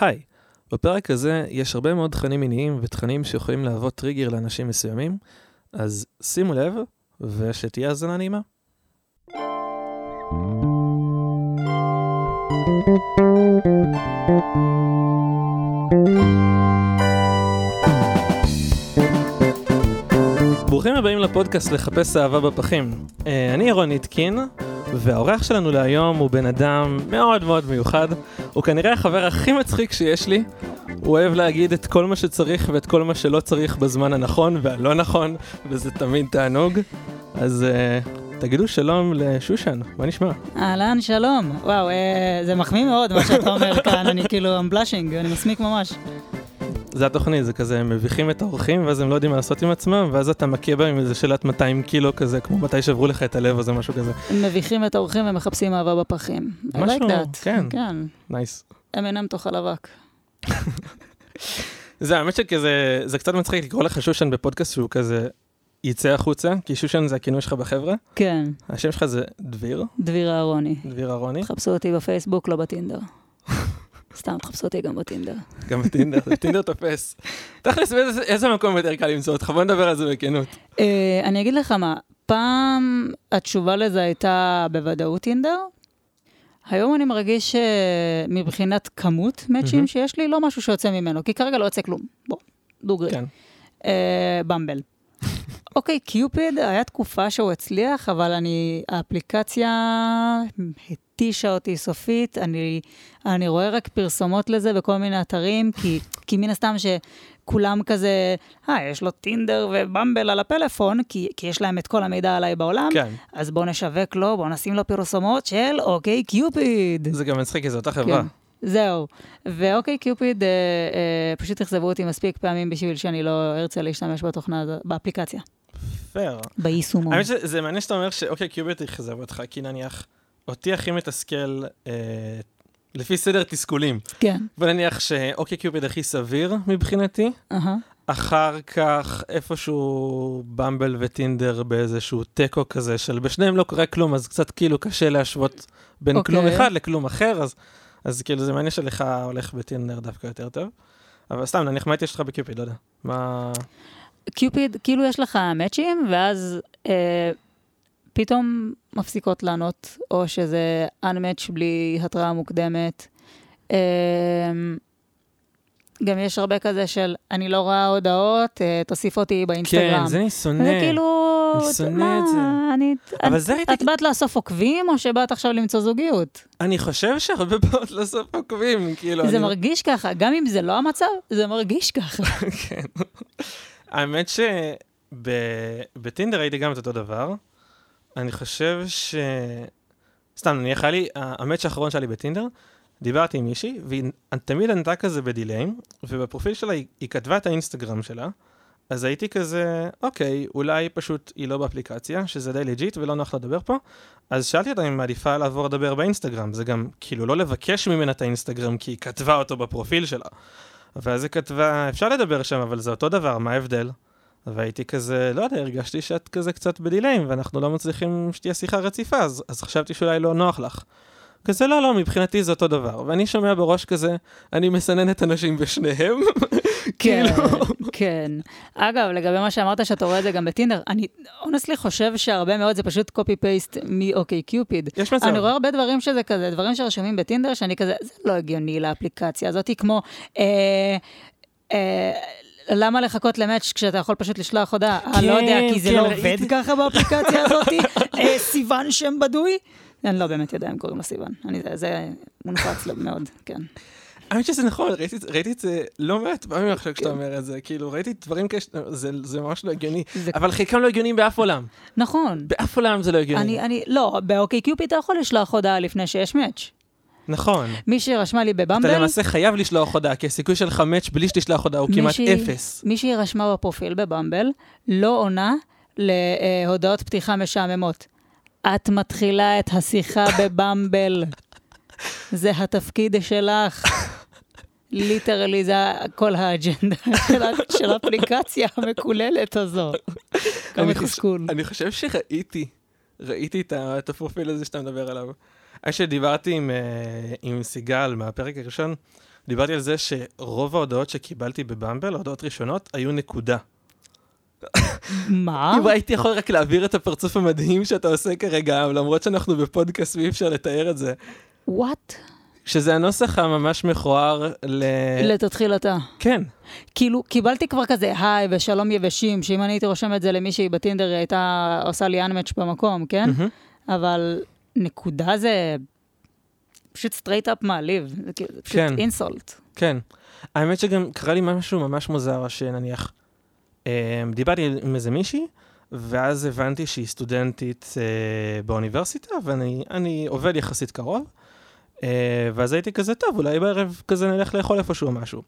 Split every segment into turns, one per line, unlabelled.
היי, בפרק הזה יש הרבה מאוד תכנים מיניים ותכנים שיכולים להוות טריגר לאנשים מסוימים, אז שימו לב ושתהיה האזנה נעימה. ברוכים הבאים לפודקאסט לחפש אהבה בפחים. אה, אני ירון ניטקין, והאורח שלנו להיום הוא בן אדם מאוד מאוד מיוחד. הוא כנראה החבר הכי מצחיק שיש לי. הוא אוהב להגיד את כל מה שצריך ואת כל מה שלא צריך בזמן הנכון והלא נכון, וזה תמיד תענוג. אז uh, תגידו שלום לשושן, מה נשמע?
אהלן, שלום. וואו, אה, זה מחמיא מאוד מה שאתה אומר כאן, אני כאילו, I'm blushing, אני מסמיק ממש.
זה התוכנית, זה כזה, הם מביכים את האורחים, ואז הם לא יודעים מה לעשות עם עצמם, ואז אתה מכה בהם עם איזה שאלת 200 קילו כזה, כמו מתי שברו לך את הלב או זה משהו כזה.
הם מביכים את האורחים ומחפשים אהבה בפחים. I
משהו,
like that.
כן.
כן.
נייס.
Eminem תאכל אבק.
זה האמת שכזה, זה קצת מצחיק לקרוא לך שושן בפודקאסט שהוא כזה יצא החוצה, כי שושן זה הכינוי שלך בחברה.
כן,
השם שלך זה דביר,
דביר אהרוני.
דביר אהרוני.
תחפשו אותי בפייסבוק, לא בטינדר. סתם, תחפשו אותי גם בטינדר.
גם בטינדר, טינדר תופס. תכלס, באיזה- איזה מקום יותר קל למצוא אותך? בוא נדבר על זה בכנות.
אה, אני אגיד לך מה, פעם התשובה לזה הייתה בוודאות טינדר. היום אני מרגיש שמבחינת כמות מאצ'ים. שיש לי, לא משהו שיוצא ממנו, כי כרגע לא יוצא כלום. בוא, דוגרי.
כן.
אה, במבל. אוקיי, קיופיד, היה תקופה שהוא הצליח, אבל אני, האפליקציה התישה אותי סופית, אני, אני רואה רק פרסומות לזה בכל מיני אתרים, כי, כי מן הסתם שכולם כזה, אה, יש לו טינדר ובמבל על הפלאפון, כי, כי יש להם את כל המידע עליי בעולם,
כן.
אז בואו נשווק לו, בואו נשים לו פרסומות של OkCupid.
זה גם מצחיק, כי זו אותה חברה.
כן. זהו. ו OkCupid אה, אה, פשוט אכזבו אותי מספיק פעמים בשביל שאני לא ארצה להשתמש בתוכנה, באפליקציה,
פייר.
ביישומון.
האמת שזה מעניין שאתה אומר ש OkCupid אכזב אותך, כי נניח, אותי הכי מתסכל, אה, לפי סדר תסכולים.
כן,
בוא נניח שאוקיי קיוביט הכי סביר מבחינתי,
אהה.
אחר כך איפשהו במבל וטינדר באיזשהו תיקו כזה של בשניהם לא קורה כלום, אז קצת כאילו קשה להשוות בין
אוקיי.
כלום אחד לכלום אחר, אז, אז כאילו זה מעניין שלך הולך בטינדר דווקא יותר טוב. אבל סתם, נניח מה יש לך בקיופיד, לא יודע. מה...
קיופיד, כאילו יש לך מאצ'ים, ואז אה, פתאום מפסיקות לענות, או שזה unmatch בלי התראה מוקדמת. אה, גם יש הרבה כזה של, אני לא רואה הודעות, אה, תוסיף אותי באינסטגרם.
כן, זה אני שונא.
זה כאילו,
אני שונא את זה.
אני,
אבל
את,
זה הייתי-
את באת לאסוף עוקבים, או שבאת עכשיו למצוא זוגיות?
אני חושב שהרבה באות לסוף עוקבים, כאילו.
זה
אני...
מרגיש ככה, גם אם זה לא המצב, זה מרגיש ככה.
כן. האמת שבטינדר הייתי גם את אותו דבר. אני חושב ש... סתם, נניח היה לי, ה match האחרון שהיה לי בטינדר, דיברתי עם מישהי, והיא תמיד ענתה כזה ב delay, ובפרופיל שלה היא, היא כתבה את האינסטגרם שלה, אז הייתי כזה, אוקיי, אולי פשוט היא לא באפליקציה, שזה די legit ולא נוח לדבר פה, אז שאלתי אותה אם היא מעדיפה לעבור לדבר באינסטגרם, זה גם כאילו לא לבקש ממנה את האינסטגרם, כי היא כתבה אותו בפרופיל שלה. ואז היא כתבה, אפשר לדבר שם, אבל זה אותו דבר, מה ההבדל? והייתי כזה, לא יודע, הרגשתי שאת כזה קצת בדיליים, ואנחנו לא מצליחים שתהיה שיחה רציפה, אז, אז חשבתי שאולי לא נוח לך. כזה, לא, לא, מבחינתי זה אותו דבר. ואני שומע בראש כזה, אני מסנן את הנשים בשניהם.
כן,
כאילו,
כן. אגב, לגבי מה שאמרת שאתה רואה את זה גם בטינדר, אני אונסלי חושב שהרבה מאוד זה פשוט קופי פייסט מאוקיי קיופיד.
יש מצב.
אני רואה הרבה דברים שזה כזה, דברים שרשומים בטינדר, שאני כזה, זה לא הגיוני לאפליקציה הזאת, כמו, אה, אה, למה לחכות למאץ' כשאתה יכול פשוט לשלוח הודעה? אני לא יודע, כי זה
כן,
לא
ראיתי.
עובד ככה באפליקציה הזאת? אה, סיוון שם בדוי? אני לא באמת יודע אם קוראים לה סיוון. אני, זה, זה מונפץ מאוד, כן.
האמת שזה נכון, ראיתי, ראיתי את זה לא מעט פעמים עכשיו כשאתה אומר את זה, כאילו, ראיתי דברים כאלה, זה, זה ממש לא הגיוני,
זה-
אבל חלקם לא הגיוניים באף עולם.
נכון.
באף עולם זה לא הגיוני.
אני, אני, לא, באוקיי קיופיד אתה יכול לשלוח הודעה לפני שיש מאץ'.
נכון.
מי שרשמה לי
אתה
בבמבל,
למעשה חייב לשלוח הודעה, כי הסיכוי שלך מאץ' בלי שתשלח הודעה הוא כמעט אפס.
מישהי רשמה בפרופיל בבמבל, לא עונה להודעות פתיחה משעממות. את מתחילה את השיחה בבמבל. זה התפקיד שלך. ליטרלי זה כל האג'נדה של האפליקציה המקוללת הזו. כמה תסכול.
אני חושב שראיתי, ראיתי את הפרופיל הזה שאתה מדבר עליו. אחרי שדיברתי עם, אה, עם סיגל מהפרק הראשון, דיברתי על זה שרוב ההודעות שקיבלתי בבמבל, ההודעות ראשונות, היו נקודה.
מה?
אם הייתי יכול רק להעביר את הפרצוף המדהים שאתה עושה כרגע, למרות שאנחנו בפודקאסט ואי אפשר לתאר את זה,
וואט?
שזה הנוסח הממש מכוער ל...
לתתחיל אתה.
כן.
כאילו, קיבלתי כבר כזה היי ושלום יבשים, שאם אני הייתי רושם את זה למישהי בטינדר, היא הייתה עושה לי אנמץ' במקום, כן?
מהמם.
אבל נקודה זה פשוט straight up מעליב. זה כאילו- פשוט
כן.
insult.
כן. האמת שגם קרה לי משהו ממש מוזר, שנניח, דיברתי עם איזה מישהי, ואז הבנתי שהיא סטודנטית אה, באוניברסיטה, ואני אני עובד יחסית קרוב, אה, ואז הייתי כזה, טוב, אולי בערב כזה נלך לאכול איפשהו משהו.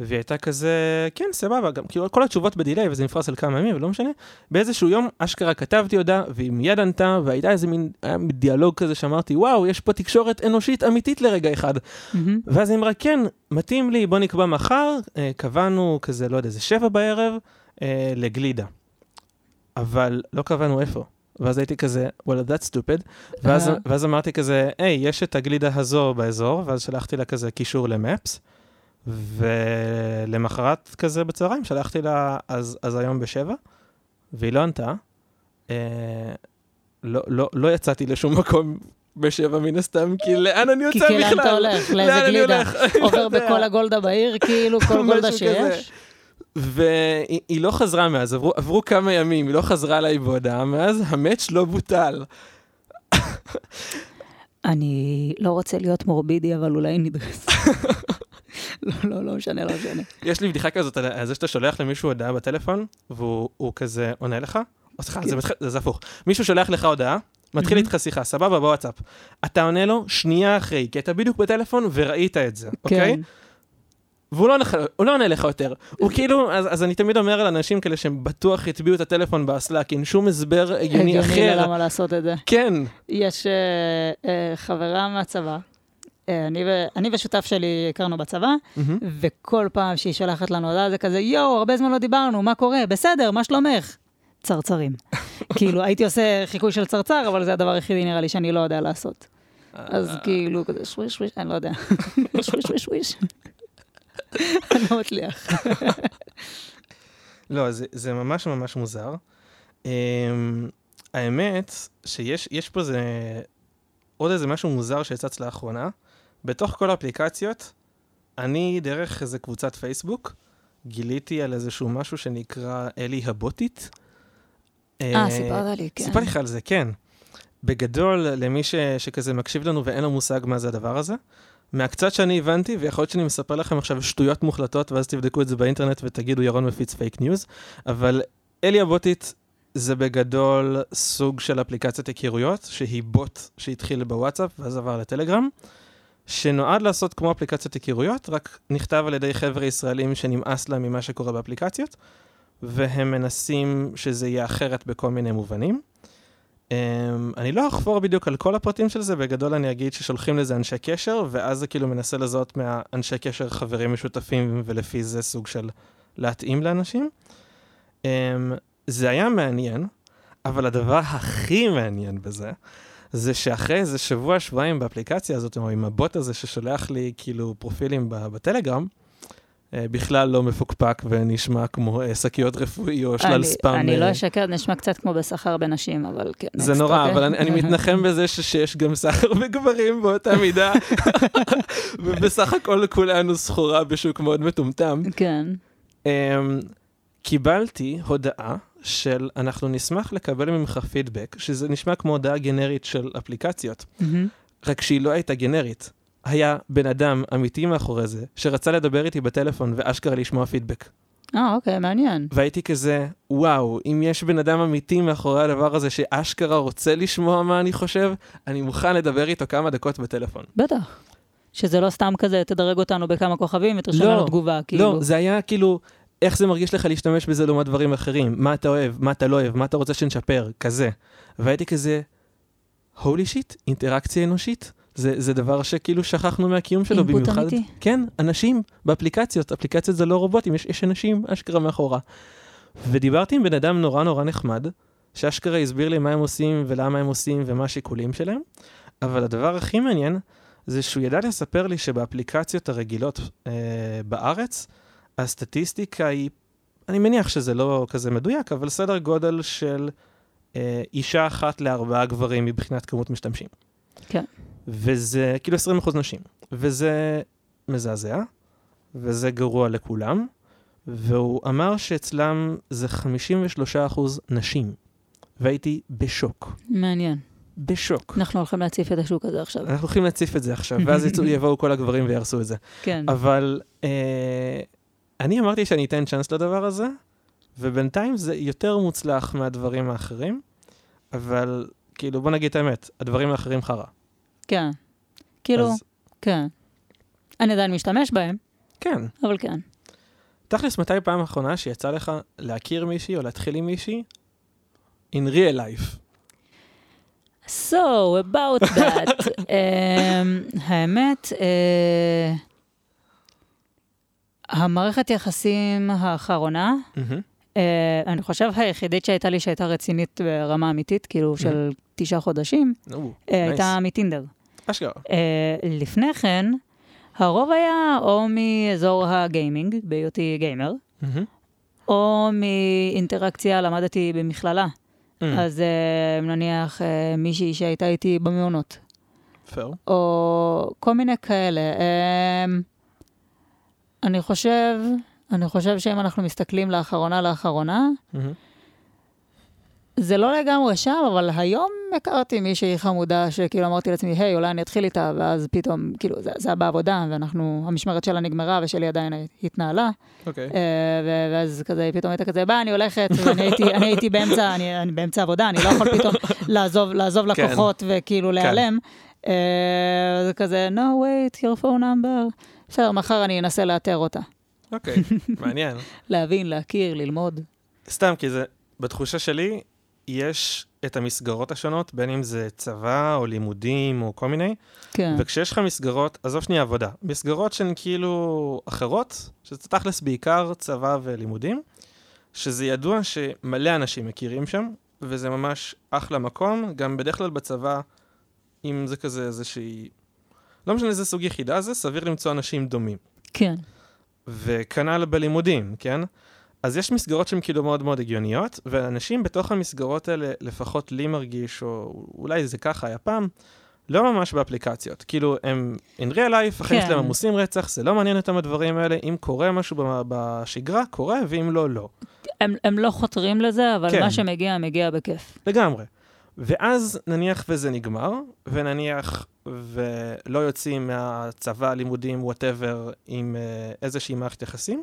והיא הייתה כזה, כן, סבבה, גם כאילו כל התשובות ב delay, וזה נפרס על כמה ימים, ולא משנה. באיזשהו יום, אשכרה כתבתי הודעה, והיא מיד ענתה, והייתה איזה מין, היה דיאלוג כזה שאמרתי, וואו, יש פה תקשורת אנושית אמיתית לרגע אחד.
מהמם.
ואז היא אמרה, כן, מתאים לי, בוא נקבע מחר, אה, קבענו כזה, לא יודע, איזה שבע בערב, אה, לגלידה. אבל לא קבענו איפה. ואז הייתי כזה, well, that's stupid. ואז,
אה.
ואז אמרתי כזה, היי, יש את הגלידה הזו באזור, ואז שלחתי לה כזה קישור למפס, ולמחרת כזה בצהריים שלחתי לה, אז, אז היום בשבע, והיא לא ענתה. אה, לא, לא, לא יצאתי לשום מקום בשבע מן הסתם, כי לאן אני
כי
יוצא
כי
בכלל?
לאן אתה הולך? לאיזה גלידה? עובר. בכל הגולדה בעיר, כאילו, כל גולדה
משהו כזה.
שיש?
והיא היא לא חזרה מאז, עברו, עברו כמה ימים, היא לא חזרה אליי בהודעה מאז, המאץ' לא בוטל.
אני לא רוצה להיות מורבידי, אבל אולי נדרס. לא, לא, לא משנה, לא משנה.
יש לי בדיחה כזאת על זה שאתה שולח למישהו הודעה בטלפון, והוא הוא כזה עונה לך, או סליחה, זה, מתחיל- זה, הפוך. מישהו שולח לך הודעה, מתחיל
מהמם.
איתך שיחה, סבבה, בוואטסאפ. אתה עונה לו שנייה אחרי, כי אתה בדיוק בטלפון וראית את זה, אוקיי? והוא לא, לא עונה לך יותר. הוא כאילו, אז, אז אני תמיד אומר על אנשים כאלה שהם בטוח הטביעו את הטלפון באסלק, אין שום הסבר הגיוני
הגיוני
אחר.
ללמה לעשות את זה.
כן,
יש אה, אה, חברה מהצבא, אה, אני, ו- אני ושותף שלי הכרנו בצבא,
מהמם.
וכל פעם שהיא שולחת לנו הודעה זה כזה, יואו, הרבה זמן לא דיברנו, מה קורה? בסדר, מה שלומך? צרצרים. כאילו, הייתי עושה חיקוי של צרצר, אבל זה הדבר היחידי נראה לי שאני לא יודע לעשות. אז כאילו, כזה שוויש שוויש, אני לא יודע. שוויש שוויש שוויש. אני לא מצליח.
לא, זה, זה ממש ממש מוזר. Um, האמת שיש יש פה זה עוד איזה משהו מוזר שצץ לאחרונה. בתוך כל האפליקציות, אני דרך איזה קבוצת פייסבוק, גיליתי על איזשהו משהו שנקרא אלי הבוטית.
אה, סיפרת לי, כן.
סיפרתי לך על זה, כן. בגדול, למי ש, שכזה מקשיב לנו ואין לו מושג מה זה הדבר הזה, מהקצת שאני הבנתי, ויכול להיות שאני מספר לכם עכשיו שטויות מוחלטות, ואז תבדקו את זה באינטרנט ותגידו ירון מפיץ fake news, אבל אלי הבוטית זה בגדול סוג של אפליקציית היכרויות, שהיא בוט שהתחיל בוואטסאפ ואז עבר לטלגרם, שנועד לעשות כמו אפליקציית היכרויות, רק נכתב על ידי חבר'ה ישראלים שנמאס להם ממה שקורה באפליקציות, והם מנסים שזה יהיה אחרת בכל מיני מובנים. Um, אני לא אחפור בדיוק על כל הפרטים של זה, בגדול אני אגיד ששולחים לזה אנשי קשר, ואז זה כאילו מנסה לזהות מהאנשי קשר חברים משותפים, ולפי זה סוג של להתאים לאנשים. Um, זה היה מעניין, אבל הדבר הכי מעניין בזה, זה שאחרי איזה שבוע, שבועיים באפליקציה הזאת, או עם הבוט הזה ששולח לי כאילו פרופילים בטלגרם, בכלל לא מפוקפק ונשמע כמו אה, שקיות רפואי או שלל ספאם.
אני לא
אה,
אשקר, נשמע קצת כמו בסחר בנשים, אבל כן.
זה
next,
נורא,
אוקיי?
אבל אני, מתנחם בזה שיש גם סחר בגברים באותה מידה, ובסך הכל כולנו סחורה בשוק מאוד מטומטם.
כן.
Um, קיבלתי הודעה של אנחנו נשמח לקבל ממך פידבק, שזה נשמע כמו הודעה גנרית של אפליקציות. רק שהיא לא הייתה גנרית. היה בן אדם אמיתי מאחורי זה, שרצה לדבר איתי בטלפון ואשכרה לשמוע פידבק.
אה, אוקיי, מעניין.
והייתי כזה, וואו, אם יש בן אדם אמיתי מאחורי הדבר הזה שאשכרה רוצה לשמוע מה אני חושב, אני מוכן לדבר איתו כמה דקות בטלפון.
בטח. שזה לא סתם כזה, תדרג אותנו בכמה כוכבים ותרשום
לא,
לנו תגובה, כאילו.
לא, זה היה כאילו, איך זה מרגיש לך להשתמש בזה לעומת דברים אחרים? מה אתה אוהב, מה אתה לא אוהב, מה אתה רוצה שנשפר, כזה. והייתי כזה, הולי שיט, אינטראקציה אנושית. זה, זה דבר שכאילו שכחנו מהקיום שלו,
אינפוט
במיוחד...
אמיתי.
כן, אנשים באפליקציות, אפליקציות זה לא רובוטים, יש, יש אנשים אשכרה מאחורה. ודיברתי עם בן אדם נורא נורא נחמד, שאשכרה הסביר לי מה הם עושים ולמה הם עושים ומה השיקולים שלהם, אבל הדבר הכי מעניין, זה שהוא ידע לספר לי שבאפליקציות הרגילות אה, בארץ, הסטטיסטיקה היא, אני מניח שזה לא כזה מדויק, אבל סדר גודל של אה, אישה אחת לארבעה גברים מבחינת כמות משתמשים.
כן.
וזה כאילו 20% נשים. וזה מזעזע, וזה גרוע לכולם, והוא אמר שאצלם זה 53% נשים. והייתי בשוק.
מעניין.
בשוק.
אנחנו הולכים להציף את השוק הזה עכשיו.
אנחנו הולכים להציף את זה עכשיו, ואז יצאו- יבואו כל הגברים ויהרסו את זה.
כן.
אבל אה, אני אמרתי שאני אתן צ'אנס לדבר הזה, ובינתיים זה יותר מוצלח מהדברים האחרים, אבל כאילו, בוא נגיד את האמת, הדברים האחרים חרא.
כן. כאילו,
אז
כן. אני עדיין משתמש בהם,
כן.
אבל כן.
תכלס, מתי פעם אחרונה שיצא לך להכיר מישהי או להתחיל עם מישהי? in real life.
So, about that. um, האמת, uh, המערכת יחסים האחרונה,
מהמם.
Uh, אני חושב היחידית שהייתה לי שהייתה רצינית ברמה אמיתית, כאילו של תשעה חודשים,
נו,
uh, הייתה מטינדר.
אשכרה.
Uh, לפני כן, הרוב היה או מאזור הגיימינג, בהיותי גיימר,
מהמם.
או מאינטראקציה, למדתי במכללה.
Mm,
אז uh, נניח uh, מישהי שהייתה איתי במעונות,
פייר.
או כל מיני כאלה. Um, אני חושב, אני חושב שאם אנחנו מסתכלים לאחרונה לאחרונה. זה לא לגמרי שם, אבל היום הכרתי מישהי חמודה שכאילו אמרתי לעצמי, היי, אולי אני אתחיל איתה, ואז פתאום, כאילו, זה, זה היה בעבודה, ואנחנו, המשמרת שלה נגמרה ושלי עדיין התנהלה.
אוקיי.
אה, ו- ואז כזה, פתאום הייתה כזה, בא, אני הולכת, ואני הייתי, אני הייתי באמצע, אני, אני באמצע עבודה, אני לא יכול פתאום לעזוב, לעזוב
כן.
לקוחות וכאילו להיעלם. אה, זה כזה, no, wait, your phone number. בסדר, מחר אני אנסה לאתר אותה.
אוקיי, מעניין.
להבין, להכיר, ללמוד.
סתם, כי זה, בתחושה שלי, יש את המסגרות השונות, בין אם זה צבא או לימודים או כל מיני,
כן,
וכשיש לך מסגרות, עזוב שנייה עבודה, מסגרות שהן כאילו אחרות, שזה תכלס בעיקר צבא ולימודים, שזה ידוע שמלא אנשים מכירים שם, וזה ממש אחלה מקום, גם בדרך כלל בצבא, אם זה כזה איזושהי... לא משנה איזה סוג יחידה זה, סביר למצוא אנשים דומים.
כן,
וכנ"ל בלימודים, כן? אז יש מסגרות שהן כאילו מאוד מאוד הגיוניות, ואנשים בתוך המסגרות האלה, לפחות לי מרגיש, או אולי זה ככה היה פעם, לא ממש באפליקציות. כאילו, הם in real life, החיים
כן.
שלהם עמוסים רצח, זה לא מעניין אותם הדברים האלה, אם קורה משהו בשגרה, קורה, ואם לא, לא.
הם, הם לא חותרים לזה, אבל
כן.
מה שמגיע, מגיע בכיף.
לגמרי. ואז נניח וזה נגמר, ונניח ולא יוצאים מהצבא, לימודים, whatever, עם אה, איזושהי מערכת יחסים,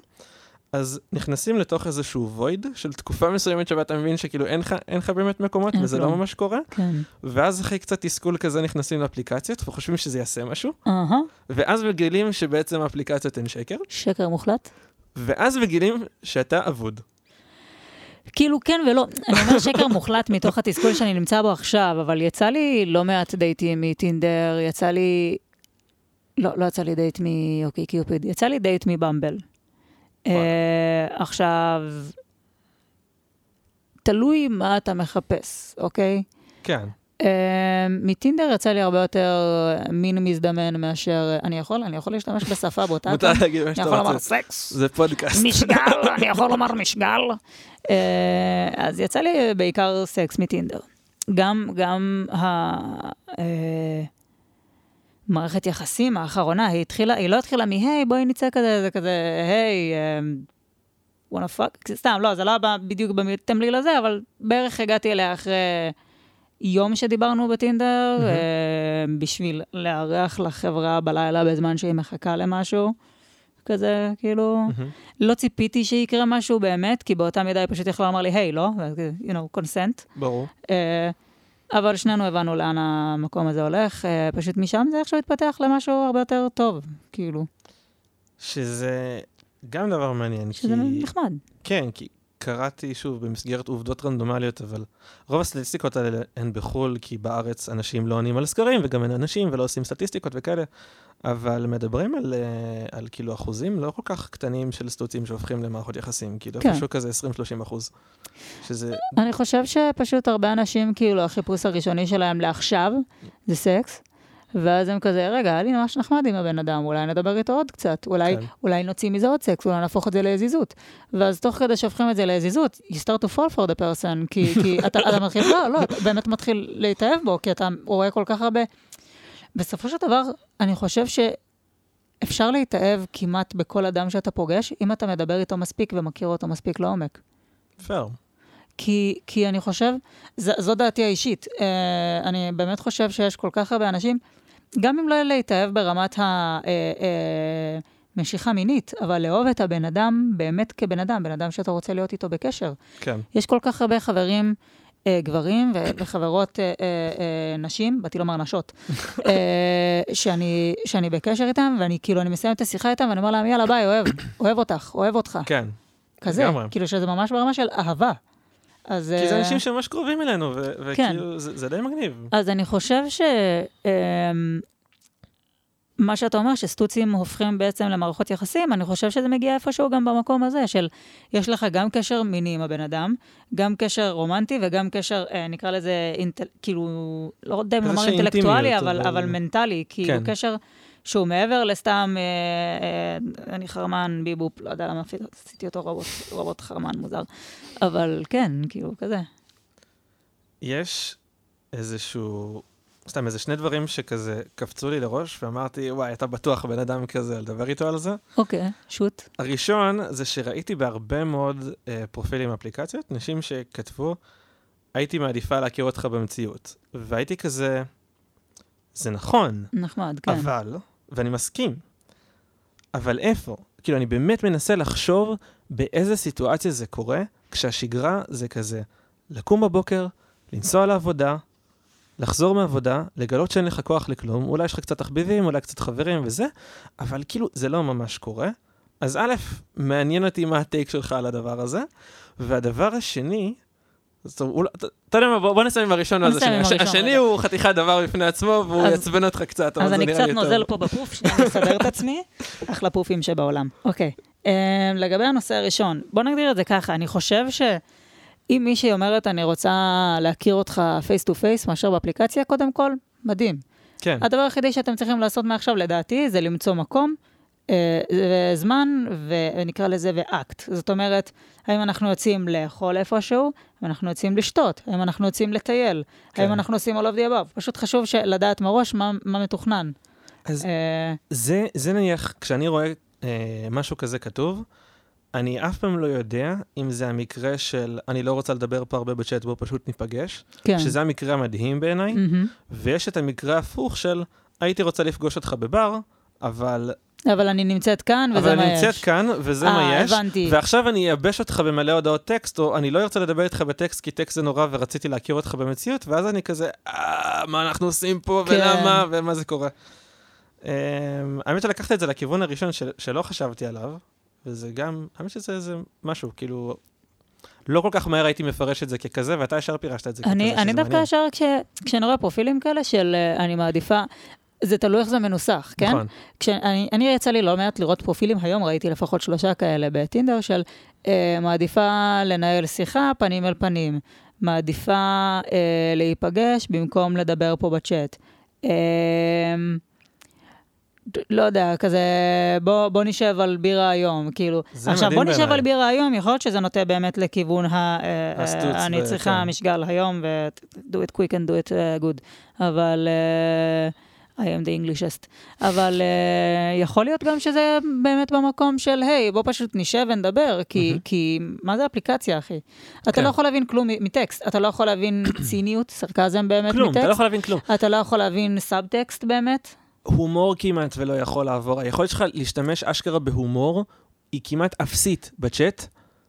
אז נכנסים לתוך איזשהו void של תקופה מסוימת שבה אתה מבין שכאילו אין לך, אין לך באמת מקומות, וזה לא. ממש קורה,
כן.
ואז אחרי קצת תסכול כזה נכנסים לאפליקציות וחושבים שזה יעשה משהו,
אהה,
ואז מגלים שבעצם האפליקציות הן שקר,
שקר מוחלט.
ואז מגלים שאתה אבוד.
כאילו כן ולא, אני אומר שקר מוחלט מתוך התסכול שאני נמצא בו עכשיו, אבל יצא לי לא מעט דייטים מטינדר, יצא לי... לא, לא יצא לי דייט מ OkCupid, יצא לי דייט מ Bumble. אה, עכשיו, תלוי מה אתה מחפש, אוקיי?
כן,
מטינדר יצא לי הרבה יותר מין מזדמן מאשר... אני יכול? אני יכול להשתמש בשפה באותה...
מותר להגיד מה
אני
שאתה
יכול לומר
רוצה.
סקס.
זה פודקאסט.
משגל, אני יכול לומר משגל. אה, אז יצא לי בעיקר סקס מטינדר. גם, גם ה... אה, מערכת יחסים האחרונה, היא התחילה, היא לא התחילה מ-היי, בואי נצא כזה, זה כזה, היי, אה, wanna fuck, סתם, לא, זה לא בא בדיוק בתמליל הזה, אבל בערך הגעתי אליה אחרי יום שדיברנו בטינדר. אה, בשביל לארח לחברה בלילה בזמן שהיא מחכה למשהו. כזה, כאילו,
מהמם.
לא ציפיתי שיקרה משהו באמת, כי באותה מידה היא פשוט יכלה לומר לי, היי, לא, ואז כזה, you know, consent.
ברור.
אה, אבל שנינו הבנו לאן המקום הזה הולך, אה, פשוט משם זה איכשהו התפתח למשהו הרבה יותר טוב, כאילו,
שזה גם דבר מעניין,
שזה
כי...
נחמד.
כן, כי קראתי, שוב, במסגרת עובדות רנדומליות, אבל רוב הסטטיסטיקות האלה הן בחו"ל, כי בארץ אנשים לא עונים על סקרים, וגם אין אנשים ולא עושים סטטיסטיקות וכאלה, אבל מדברים על, אה, על כאילו אחוזים לא כל כך קטנים של סטוצים שהופכים למערכות יחסים, כאילו
כן.
איפשהו כזה 20-30 אחוז. שזה,
אני חושב שפשוט הרבה אנשים, כאילו, החיפוש הראשוני שלהם לעכשיו זה סקס, ואז הם כזה, רגע, היה לי ממש נחמד עם הבן אדם, אולי נדבר איתו עוד קצת, אולי,
כן.
אולי נוציא מזה עוד סקס, אולי נהפוך את זה לעזיזות. ואז תוך כדי שהופכים את זה לעזיזות, you start to fall for the person, כי, כי אתה, אתה מתחיל, לא, לא, אתה באמת מתחיל להתאהב בו, כי אתה רואה כל כך הרבה. בסופו של דבר, אני חושב שאפשר להתאהב כמעט בכל אדם שאתה פוגש, אם אתה מדבר איתו מספיק ומכיר אותו מספיק לעומק.
פייר.
כי, כי אני חושב, ז, זו דעתי האישית, uh, אני באמת חושב שיש כל כך הרבה אנשים, גם אם לא להתאהב ברמת המשיכה uh, uh, מינית, אבל לאהוב את הבן אדם באמת כבן אדם, בן אדם שאתה רוצה להיות איתו בקשר.
כן.
יש כל כך הרבה חברים, uh, גברים ו- וחברות נשים, באתי לומר נשות, שאני, שאני בקשר איתם, ואני כאילו, אני מסיים את השיחה איתם, ואני אומר להם, יאללה, ביי, אוהב, אוהב אותך, אוהב אותך.
כן.
כזה,
לגמרי.
כאילו שזה ממש ברמה של אהבה. אז,
כי זה
אה,
אנשים שממש קרובים אלינו, ו-
כן.
וכאילו, זה זה די מגניב.
אז אני חושב ש... אמ, מה שאתה אומר, שסטוצים הופכים בעצם למערכות יחסים, אני חושב שזה מגיע איפשהו גם במקום הזה, של יש לך גם קשר מיני עם הבן אדם, גם קשר רומנטי וגם קשר, אה, נקרא לזה, אינטל, כאילו, לא יודע אם לומר אינטלקטואלי, אבל,
אבל-
אבל מנטלי, כאילו
כן.
קשר שהוא מעבר לסתם, אה, אה, אני חרמן, ביבופ, לא יודע למה אפילו עשיתי אותו רובוט, רובוט חרמן מוזר, אבל כן, כאילו, כזה.
יש איזשהו, סתם איזה שני דברים שכזה קפצו לי לראש, ואמרתי, וואי, אתה בטוח בן אדם כזה, לדבר איתו על זה.
אוקיי, שוט.
הראשון זה שראיתי בהרבה מאוד אה, פרופילים אפליקציות, נשים שכתבו, הייתי מעדיפה להכיר אותך במציאות. והייתי כזה, זה נכון,
נחמד, כן.
אבל, ואני מסכים, אבל איפה? כאילו, אני באמת מנסה לחשוב באיזה סיטואציה זה קורה, כשהשגרה זה כזה, לקום בבוקר, לנסוע לעבודה, לחזור מהעבודה, לגלות שאין לך כוח לכלום, אולי יש לך קצת תחביבים, אולי קצת חברים וזה, אבל כאילו, זה לא ממש קורה. אז א', מעניין אותי מה הטייק שלך על הדבר הזה, והדבר השני, אולי- אתה יודע מה, בוא נסיים עם הראשון ואז השני. השני
רגע.
הוא חתיכת דבר בפני עצמו, והוא
אז-
יעצבן אותך קצת, אבל
אז
זה
אני
נראה
קצת
לי טוב.
נוזל פה בפוף, שנייה אני אסדר את עצמי. אחלה פופים שבעולם. אוקיי. אמ, לגבי הנושא הראשון, בוא נגדיר את זה ככה, אני חושב שאם מישהי אומרת, אני רוצה להכיר אותך face to face מאשר באפליקציה, קודם כל, מדהים.
כן,
הדבר היחידי שאתם צריכים לעשות מעכשיו, לדעתי, זה למצוא מקום, אה, זמן, ונקרא לזה ואקט. זאת אומרת, האם אנחנו יוצאים לאכול איפשהו, אנחנו יוצאים לשתות, האם אנחנו יוצאים לטייל,
כן.
האם אנחנו עושים all of the above. פשוט חשוב לדעת מראש מה, מה מתוכנן.
אז
אה,
זה, זה נניח, כשאני רואה אה, משהו כזה כתוב, אני אף פעם לא יודע אם זה המקרה של אני לא רוצה לדבר פה הרבה בצ'אט, בוא פשוט ניפגש,
כן.
שזה המקרה המדהים בעיניי,
מהמם.
ויש את המקרה ההפוך של הייתי רוצה לפגוש אותך בבר, אבל,
אבל אני נמצאת כאן, וזה
אבל
מה
אני
יש.
נמצאת כאן, וזה
אה,
מה יש,
הבנתי.
ועכשיו אני אייבש אותך במלא הודעות טקסט, או אני לא ארצה לדבר איתך בטקסט כי טקסט זה נורא ורציתי להכיר אותך במציאות, ואז אני כזה, אה, מה אנחנו עושים פה,
כן.
ולמה, ומה זה קורה. Um, האמת שלקחת את זה לכיוון הראשון של, שלא חשבתי עליו, וזה גם, האמת שזה איזה משהו, כאילו, לא כל כך מהר הייתי מפרש את זה ככזה, ואתה ישר פירשת את זה
אני,
ככזה,
אני
שזה
דווקא
מעניין.
ישר, כש, כשאני רואה פרופילים כאלה של אה, אני מעדיפה, זה תלוי איך זה מנוסח, כן?
נכון,
כשאני, אני יצא לי לא מעט לראות פרופילים, היום ראיתי לפחות שלושה כאלה בטינדר של אה, מעדיפה לנהל שיחה פנים אל פנים, מעדיפה אה, להיפגש במקום לדבר פה בצ'אט. אה, לא יודע, כזה, בוא, בוא נשב על בירה היום, כאילו. עכשיו, בוא נשב
בעיניי.
על בירה היום, יכול להיות שזה נוטה באמת לכיוון ה... אה,
הסטוץ
אה, אני
ו-
צריכה
כן.
משגל היום, ו-do it quick and do it uh, good. אבל... אה, I am the Englishest. אבל אה, יכול להיות גם שזה באמת במקום של, היי, בוא פשוט נשב ונדבר, כי,
מהמם.
כי מה זה אפליקציה, אחי? אתה
כן.
לא יכול להבין כלום מטקסט, אתה לא יכול להבין ציניות, סרקזם באמת
כלום,
מטקסט,
אתה לא יכול להבין כלום.
אתה לא יכול להבין סאבטקסט באמת.
הומור כמעט ולא יכול לעבור. היכולת שלך להשתמש אשכרה בהומור היא כמעט אפסית בצ'אט.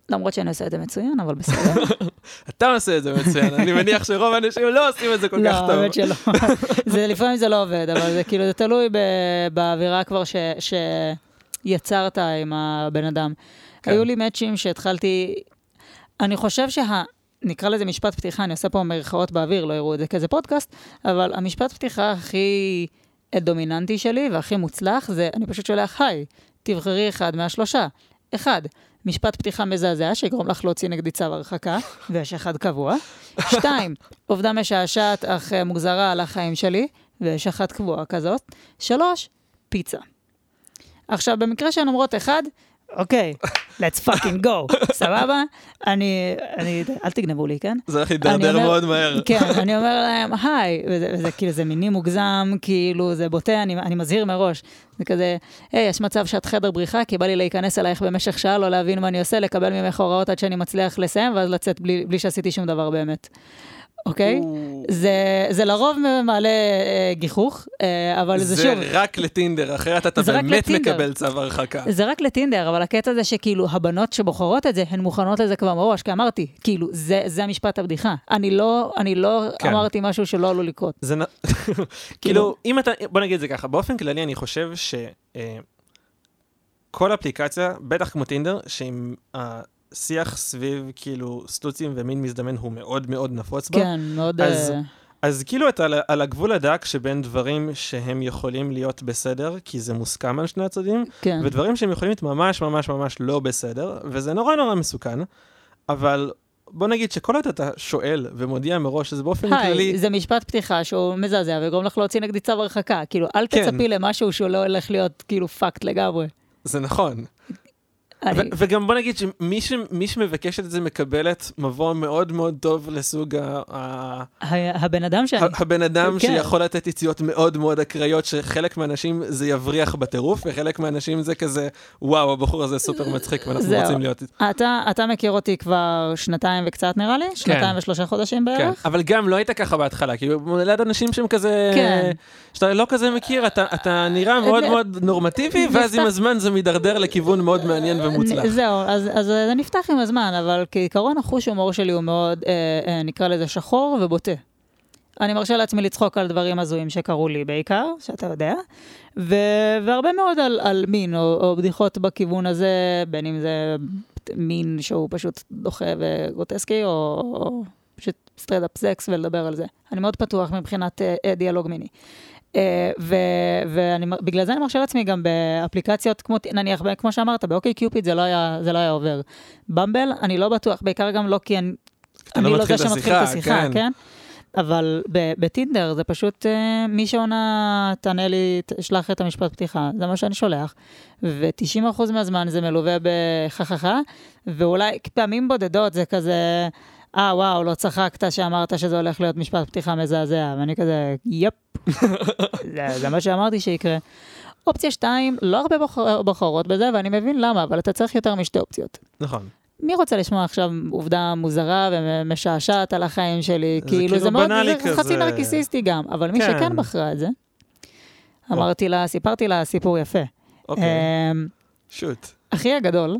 למרות שאני עושה את זה מצוין, אבל בסדר.
אתה עושה את זה מצוין, אני מניח שרוב האנשים לא עושים את זה כל כך
לא,
טוב.
האמת שלא. זה, לפעמים זה לא עובד, אבל זה כאילו, זה תלוי באווירה כבר ש, שיצרת עם הבן אדם.
כן.
היו לי מאצ'ים שהתחלתי, אני חושב שה... נקרא לזה משפט פתיחה, אני עושה פה מרכאות באוויר, לא יראו את זה כאיזה פודקאסט, אבל המשפט פתיחה הכי דומיננטי שלי והכי מוצלח זה, אני פשוט שולח, היי, תבחרי אחד מהשלושה. אחד, משפט פתיחה מזעזע שיגרום לך להוציא נגדי צו הרחקה, ויש אחד קבוע. שתיים, עובדה משעשעת אך אה, מוזרה על החיים שלי. ויש אחת קבועה כזאת. שלוש, פיצה. עכשיו, במקרה שהן אומרות אחד, אוקיי, let's fucking go, סבבה? אני, אני, אל תגנבו לי, כן?
זה הולך להידרדר מאוד מהר.
כן, אני אומר להם, היי, וזה, וזה כאילו, זה מיני מוגזם, כאילו, זה בוטה, אני, אני מזהיר מראש. זה כזה, היי, יש מצב שאת חדר בריחה, כי בא לי להיכנס אלייך במשך שעה, לא להבין מה אני עושה, לקבל ממך הוראות עד שאני מצליח לסיים, ואז לצאת בלי, בלי שעשיתי שום דבר באמת. אוקיי? זה, זה לרוב מעלה אה, גיחוך, אה, אבל זה,
זה
שוב,
רק לטינדר, אחרת אתה
זה
באמת
לטינדר.
מקבל צו הרחקה.
זה רק לטינדר, אבל הקטע זה שכאילו הבנות שבוחרות את זה, הן מוכנות לזה כבר מראש, כי אמרתי, כאילו, זה, זה המשפט הבדיחה. אני לא, אני לא
כן.
אמרתי משהו שלא עלול לקרות.
זה נ... כאילו, אם אתה, בוא נגיד את זה ככה, באופן כללי אני חושב שכל אפליקציה, בטח כמו טינדר, שאם השיח סביב כאילו סטוצים ומין מזדמן הוא מאוד מאוד נפוץ בה,
כן, מאוד...
אז-
אה,
אז כאילו אתה על- על הגבול הדק שבין דברים שהם יכולים להיות בסדר, כי זה מוסכם על שני הצדדים,
כן.
ודברים שהם יכולים להיות ממש ממש ממש לא בסדר, וזה נורא נורא מסוכן, אבל בוא נגיד שכל עוד אתה שואל ומודיע מראש, שזה באופן כללי...
היי, זה משפט פתיחה שהוא מזעזע ויגרום לך להוציא נגדי צו הרחקה. כאילו, אל
כן.
תצפי למשהו שהוא לא הולך להיות כאילו פאקט לגמרי.
זה נכון. וגם בוא נגיד שמי ש- מי שמבקשת את זה מקבלת מבוא מאוד מאוד טוב לסוג ה- ה-
הבן אדם שאני...
הבן אדם
כן.
שיכול לתת יציאות מאוד מאוד אקראיות, שחלק מהאנשים זה יבריח בטירוף, וחלק מהאנשים זה כזה, וואו, הבחור הזה סופר מצחיק ואנחנו
זהו.
רוצים להיות...
אתה, אתה מכיר אותי כבר שנתיים וקצת נראה לי? שנתיים ושלושה חודשים
כן,
בערך?
אבל גם לא היית ככה בהתחלה, כאילו, ליד אנשים שהם כזה,
כן.
שאתה לא כזה מכיר, אתה, אתה נראה מאוד
אה,
מאוד נורמטיבי, ואז עם הזמן זה מידרדר לכיוון מאוד מעניין ומוצלח.
נ- זהו, אז, זה נפתח עם הזמן, אבל כעיקרון החוש הומור שלי הוא מאוד, אה, אה, נקרא לזה שחור ובוטה. אני מרשה לעצמי לצחוק על דברים הזויים שקרו לי בעיקר, שאתה יודע, ו- והרבה מאוד על, על מין או, או בדיחות בכיוון הזה, בין אם זה מין שהוא פשוט דוחה וגרוטסקי, או, או פשוט straight up סקס ולדבר על זה. אני מאוד פתוח מבחינת אה, אה, דיאלוג מיני. אה, ובגלל זה אני מרשה לעצמי גם באפליקציות כמו, נניח, כמו שאמרת, ב OkCupid זה לא היה, זה לא היה עובר. ב Bumble, אני לא בטוח, בעיקר גם לא כי אני, אני
לא
לא זה שמתחיל את
השיחה, כן.
כן? אבל בטינדר זה פשוט אה, מי שעונה, תענה לי, תשלח את המשפט פתיחה, זה מה שאני שולח. ו-90% מהזמן זה מלווה בחככה, ואולי פעמים בודדות זה כזה, אה, וואו, לא צחקת שאמרת שזה הולך להיות משפט פתיחה מזעזע, ואני כזה, יפ, זה, זה מה שאמרתי שיקרה. אופציה 2, לא הרבה בוחר, בוחרות בזה, ואני מבין למה, אבל אתה צריך יותר משתי אופציות.
נכון.
מי רוצה לשמוע עכשיו עובדה מוזרה ומשעשעת על החיים שלי?
זה
כאילו,
כאילו
זה מאוד, זה חצי
כזה.
נרקיסיסטי גם, אבל מי
כן.
שכן בחרה את זה, אמרתי לה, סיפרתי לה סיפור יפה.
אוקיי,
אמ,
שוט.
אחי הגדול,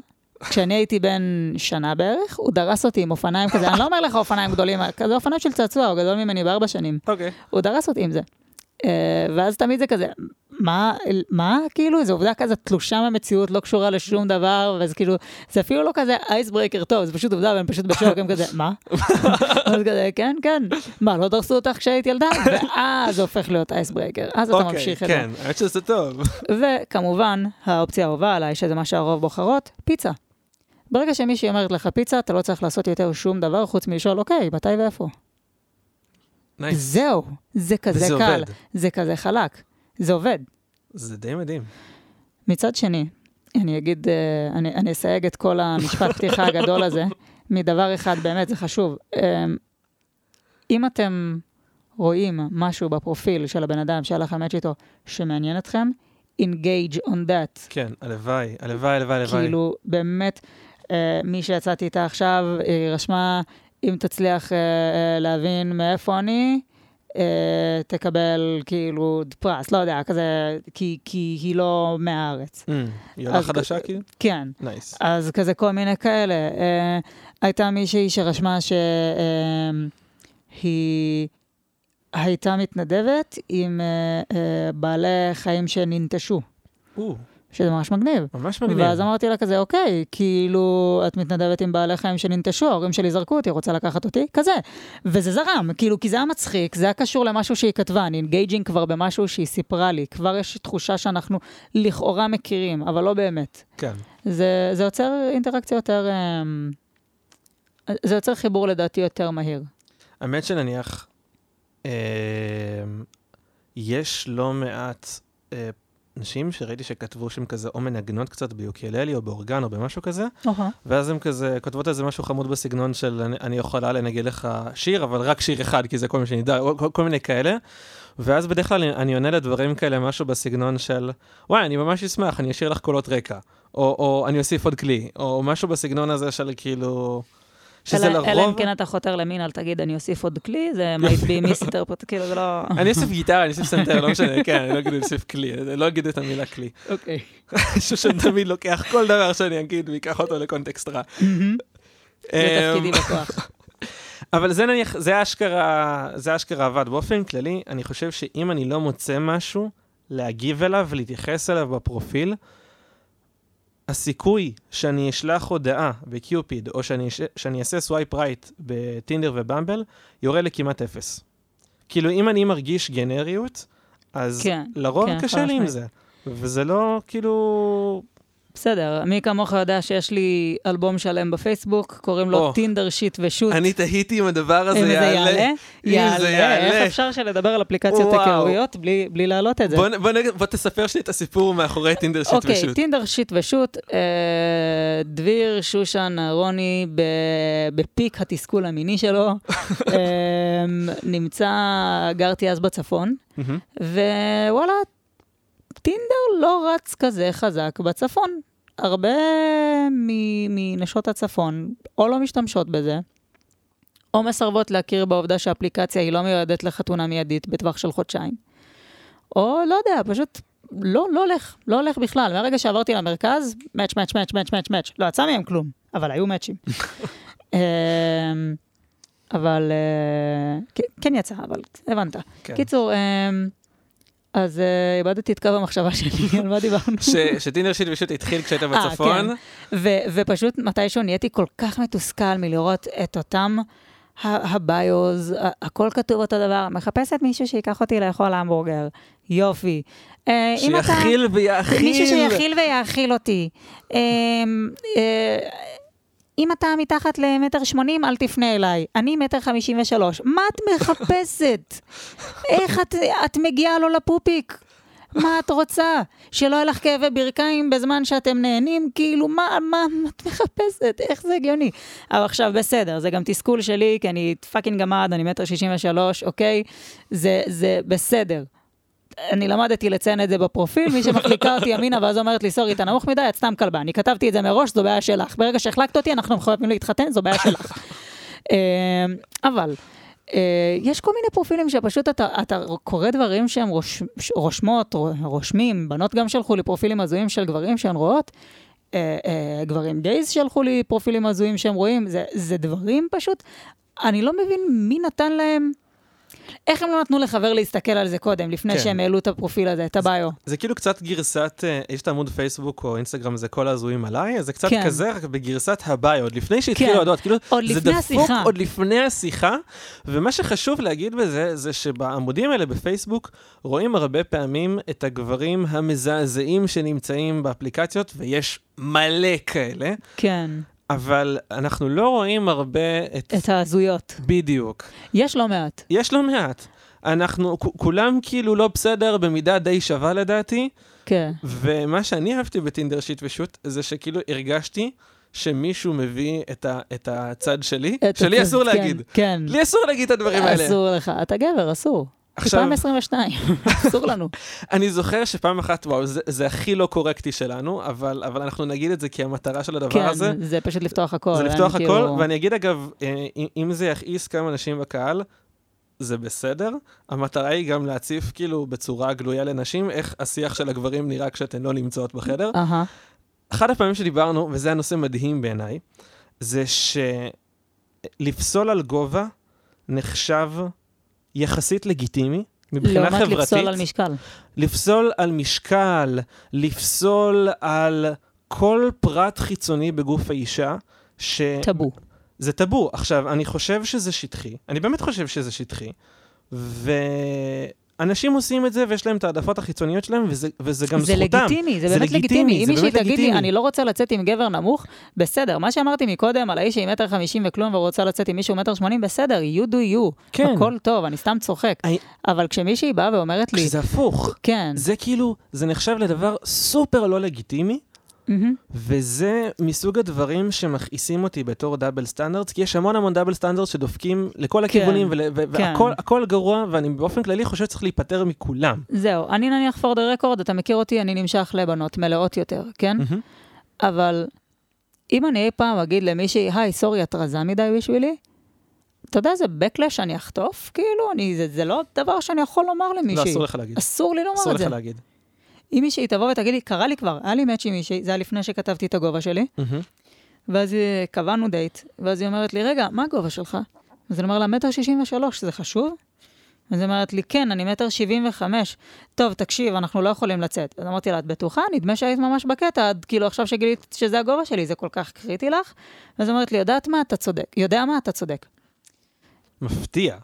כשאני הייתי בן שנה בערך, הוא דרס אותי עם אופניים כזה, אני לא אומר לך אופניים גדולים, כזה אופניים של צעצוע, הוא גדול ממני בארבע שנים.
אוקיי.
הוא דרס אותי עם זה. Uh, ואז תמיד זה כזה, מה, מה, כאילו, זו עובדה כזה תלושה מהמציאות, לא קשורה לשום דבר, וזה כאילו, זה אפילו לא כזה icebreaker טוב, זה פשוט עובדה, והם פשוט בשוק, הם כזה, מה? אז כזה, כן, כן, מה, לא דרסו אותך כשהייתי ילדה? ואז זה הופך להיות icebreaker, אז אתה
אוקיי,
ממשיך את זה.
כן, האמת שזה טוב.
וכמובן, האופציה האהובה עליי, שזה מה שהרוב בוחרות, פיצה. ברגע שמישהי אומרת לך פיצה, אתה לא צריך לעשות יותר שום דבר חוץ מלשאול, אוקיי, מתי ואיפה?
nice.
זהו, זה כזה קל,
עובד.
זה כזה חלק, זה עובד.
זה די מדהים.
מצד שני, אני אגיד, אה, אני, אני אסייג את כל המשפט פתיחה הגדול הזה, מדבר אחד, באמת, זה חשוב. אה, אם אתם רואים משהו בפרופיל של הבן אדם שהיה לכם מאץ' איתו, שמעניין אתכם, engage on that.
כן, הלוואי, הלוואי, הלוואי, הלוואי.
כאילו, באמת, מי שיצאתי איתה עכשיו, היא רשמה, אם תצליח אה, אה, להבין מאיפה אני, אה, תקבל כאילו פרס, לא יודע, כזה, כי, כי היא לא מהארץ.
אממ, היא עולה חדשה כאילו?
כן.
nice.
אז כזה כל מיני כאלה. אה, הייתה מישהי שרשמה שהיא הייתה מתנדבת עם אה, אה, בעלי חיים שננטשו,
או,
שזה ממש מגניב.
ממש מגניב.
ואז אמרתי לה כזה, אוקיי, כאילו, את מתנדבת עם בעלי חיים שננטשו, ההורים שלי זרקו אותי, רוצה לקחת אותי? כזה. וזה זרם, כאילו, כי זה היה מצחיק, זה היה קשור למשהו שהיא כתבה, אני engaging כבר במשהו שהיא סיפרה לי, כבר יש תחושה שאנחנו לכאורה מכירים, אבל לא באמת.
כן.
זה, זה יוצר אינטראקציה יותר... אמ, זה יוצר חיבור לדעתי יותר מהיר.
האמת שנניח, אה, יש לא מעט אה, נשים שראיתי שכתבו שהן כזה או מנגנות קצת ביוקללי או באורגן או במשהו כזה,
אוקיי.
ואז הן כזה כותבות איזה משהו חמוד בסגנון של אני, אני יכולה לנגן לך שיר, אבל רק שיר אחד, כי זה כל מה שנדע, כל, כל מיני כאלה. ואז בדרך כלל אני, אני עונה לדברים כאלה, משהו בסגנון של, וואי, אני ממש אשמח, אני אשאיר לך קולות רקע. או, או אני אוסיף עוד כלי, או משהו בסגנון הזה של כאילו... שזה לרוב...
אלא אם כן אתה חותר למין, אל תגיד, אני אוסיף עוד כלי, זה might be misinterpret, כאילו זה לא...
אני אוסיף גיטרה, אני אוסיף סינתר, לא משנה, כן, אני לא אגיד אני אוסיף כלי, אני לא אגיד את המילה כלי.
אוקיי.
משהו שאני תמיד לוקח כל דבר שאני אגיד ויקח אותו לקונטקסט רע.
זה תפקידי
אמ,
בכוח.
אבל זה נניח, זה אשכרה, זה אשכרה עבד. באופן כללי, אני חושב שאם אני לא מוצא משהו, להגיב אליו ולהתייחס אליו בפרופיל, הסיכוי שאני אשלח הודעה ב Cupid, או שאני, שאני אעשה swipe right בטינדר וב Bumble, יורד לכמעט אפס. כאילו, אם אני מרגיש גנריות, אז
כן,
לרוב
כן,
קשה לי עם. זה. וזה לא, כאילו...
בסדר, מי כמוך יודע שיש לי אלבום שלם בפייסבוק, קוראים לו. טינדר שיט ושות'.
אני תהיתי אם הדבר הזה
אם זה
יעלה.
יעלה?
אם זה יעלה.
איך אפשר שלדבר על אפליקציות. היכרויות בלי בלי להעלות את זה?
בוא, תספר שלי את הסיפור מאחורי טינדר שיט
אוקיי,
ושוט.
טינדר שיט ושוט, דביר, שושן, אהרוני, ב- בפיק התסכול המיני שלו, אה, נמצא, גרתי אז בצפון. ווואלה, טינדר לא רץ כזה חזק בצפון. הרבה מנשות הצפון או לא משתמשות בזה, או מסרבות להכיר בעובדה שהאפליקציה היא לא מיועדת לחתונה מיידית בטווח של חודשיים. או לא יודע, פשוט לא, לא הולך, לא הולך בכלל. מהרגע שעברתי למרכז, מאץ', מאץ', מאץ', מאץ', מאץ', מאץ'. לא יצא מהם כלום, אבל היו מאצ'ים. אמ, אבל, אה, כן- כן יצא, אבל הבנת.
כן.
קיצור, אמ, אז אה, איבדתי את קו המחשבה שלי, על מה דיברנו?
שטינדר שיט ושוט התחיל כשהיית
אה,
בצפון.
כן. ופשוט מתישהו נהייתי כל כך מתוסכל מלראות את אותם הביוז, הכל כתוב אותו דבר, מחפשת מישהו שיקח אותי לאכול המבורגר, יופי. אה,
שיכיל ויאכיל.
מישהו שיכיל ויאכיל אותי. אם אתה מתחת למטר שמונים, אל תפנה אליי. אני מטר חמישים ושלוש. מה את מחפשת? איך את, את מגיעה לו לפופיק? מה את רוצה? שלא יהיה לך כאבי ברכיים בזמן שאתם נהנים? כאילו, מה, מה, מה את מחפשת? איך זה הגיוני? אבל עכשיו, בסדר, זה גם תסכול שלי, כי אני fucking גמד, אני מטר שישים ושלוש, אוקיי? זה, זה בסדר. אני למדתי לציין את זה בפרופיל, מי שמחליקה אותי ימינה ואז אומרת לי, sorry, אתה נמוך מדי, את סתם כלבה. אני כתבתי את זה מראש, זו בעיה שלך. ברגע שהחלקת אותי, אנחנו חייבים להתחתן, זו בעיה שלך. אה, אבל, אה, יש כל מיני פרופילים שפשוט אתה, אתה קורא דברים שהם רוש, רושמות, רושמים, בנות גם שלחו לי פרופילים הזויים של גברים שהן רואות, אה, גברים גייז שלחו לי פרופילים הזויים שהם רואים, זה, זה דברים פשוט, אני לא מבין מי נתן להם, איך הם לא נתנו לחבר להסתכל על זה קודם, לפני
כן.
שהם העלו את הפרופיל הזה, את הביו.
זה כאילו קצת גרסת, אה, יש את העמוד פייסבוק או אינסטגרם, זה כל ההזויים עליי, זה קצת
כן.
כזה, רק בגרסת הביו, עוד לפני שהתחילו
כן.
ההודעות, כאילו,
עוד
זה דפוק
השיחה.
עוד לפני השיחה, ומה שחשוב להגיד בזה, זה שבעמודים האלה בפייסבוק, רואים הרבה פעמים את הגברים המזעזעים שנמצאים באפליקציות, ויש מלא כאלה,
כן,
אבל אנחנו לא רואים הרבה את...
את ההזויות.
בדיוק.
יש לא מעט.
יש לא מעט. אנחנו, כולם כאילו לא בסדר במידה די שווה לדעתי,
כן.
ומה שאני אהבתי בטינדר שיט ושוט, זה שכאילו הרגשתי שמישהו מביא את, ה, את הצד שלי,
את
שלי
הצד-
אסור
כן,
להגיד.
כן.
לי אסור להגיד את הדברים האלה.
אסור לך, אתה גבר, אסור.
עכשיו-
2022, אסור לנו.
אני זוכר שפעם אחת, וואו, זה, זה הכי לא קורקטי שלנו, אבל, אבל אנחנו נגיד את זה כי המטרה של הדבר
כן,
הזה,
זה פשוט לפתוח הכל.
זה לפתוח הכל,
כאילו-
ואני אגיד אגב, אה, אם- זה יכעיס כמה אנשים בקהל, זה בסדר. המטרה היא גם להציף כאילו בצורה גלויה לנשים איך השיח של הגברים נראה כשאתן לא נמצאות בחדר. אחד הפעמים שדיברנו, וזה הנושא מדהים בעיניי, זה שלפסול על גובה נחשב יחסית לגיטימי מבחינה
לעומת
חברתית.
לפסול על משקל.
לפסול על משקל, לפסול על כל פרט חיצוני בגוף האישה, ש...
טאבו.
זה טאבו. עכשיו, אני חושב שזה שטחי, אני באמת חושב שזה שטחי, אנשים עושים את זה ויש להם את העדפות החיצוניות שלהם, וזה, וזה גם
זה
זכותם.
לגיטימי, זה
זה
באמת
לגיטימי,
לגיטימי. אם מישהי תגיד לי. אני לא רוצה לצאת עם גבר נמוך, בסדר. מה שאמרתי מקודם על האיש שהיא מטר חמישים וכלום ורוצה לצאת עם מישהו מטר שמונים, בסדר, you do you.
כן.
הכל טוב, אני סתם צוחק.
אני-
אבל כשמישהי באה ואומרת לי,
כשזה הפוך,
כן,
זה כאילו, זה נחשב לדבר סופר לא לגיטימי,
מהמם,
וזה מסוג הדברים שמכעיסים אותי בתור double standards, כי יש המון המון double standards שדופקים לכל הכיוונים, ול- ו-
כן.
והכל הכל גרוע, ואני באופן כללי חושב שצריך להיפטר מכולם.
זהו, אני נניח for the record, אתה מכיר אותי, אני נמשך לבנות מלאות יותר, כן?
מהמם.
אבל אם אני אי פעם אגיד למישהי, היי, סורי, את רזה מדי בשבילי, אתה יודע איזה backlash אני אחטוף? כאילו, אני, זה, זה לא דבר שאני יכול לומר
לא,
למישהי.
אסור לך להגיד.
אסור לי לומר
אסור
את זה.
לך להגיד.
אם מישהי תבוא ותגיד לי, קרה לי כבר, היה לי מאץ' עם מישהי, זה היה לפני שכתבתי את הגובה שלי. ואז היא- קבענו דייט, ואז היא אומרת לי, רגע, מה הגובה שלך? אז אני אומר לה, מטר שישים ושלוש, זה חשוב? אז היא אומרת לי, כן, אני מטר שבעים וחמש. טוב, תקשיב, אנחנו לא יכולים לצאת. אז אמרתי לה, את בטוחה? נדמה שהיית ממש בקטע, עד כאילו עכשיו שגילית שזה הגובה שלי, זה כל כך קריטי לך? היא אומרת לי, יודעת מה, אתה צודק. יודע מה, אתה צודק.
מפתיע.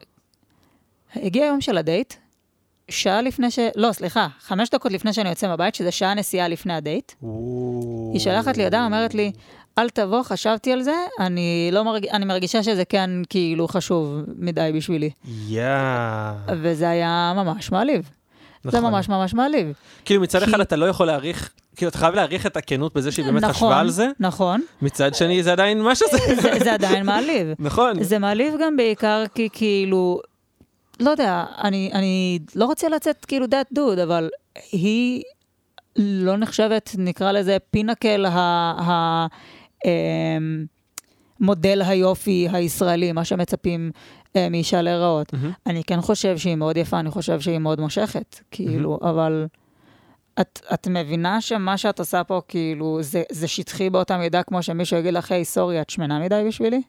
הגיע היום של הדייט, שעה לפני ש... לא, סליחה, חמש דקות לפני שאני יוצא מהבית, שזה שעה נסיעה לפני הדייט. היא שולחת לי הודעה, אומרת לי, אל תבוא, חשבתי על זה, אני, לא מרג... אני מרגישה שזה כן כאילו חשוב מדי בשבילי.
יאה.
וזה היה ממש מעליב. זה
נכון.
ממש ממש מעליב.
כאילו מצד
כי-
אחד אתה לא יכול להעריך, כאילו אתה חייב להעריך את הכנות בזה שהיא באמת
נכון,
חשבה על זה,
נכון,
מצד שני זה עדיין מה שזה.
זה, זה עדיין מעליב.
נכון.
זה מעליב גם בעיקר כי כאילו, לא יודע, אני, אני לא רוצה לצאת כאילו that dude, אבל היא לא נחשבת, נקרא לזה פינקל ה... ה אמ, מודל היופי הישראלי, מה שמצפים אה, מאישה להיראות.
מהמם.
אני כן חושב שהיא מאוד יפה, אני חושב שהיא מאוד מושכת, כאילו, אבל את, את מבינה שמה שאת עושה פה, כאילו, זה, זה שטחי באותה מידה כמו שמישהו יגיד לך, היי, סורי, את שמנה מדי בשבילי?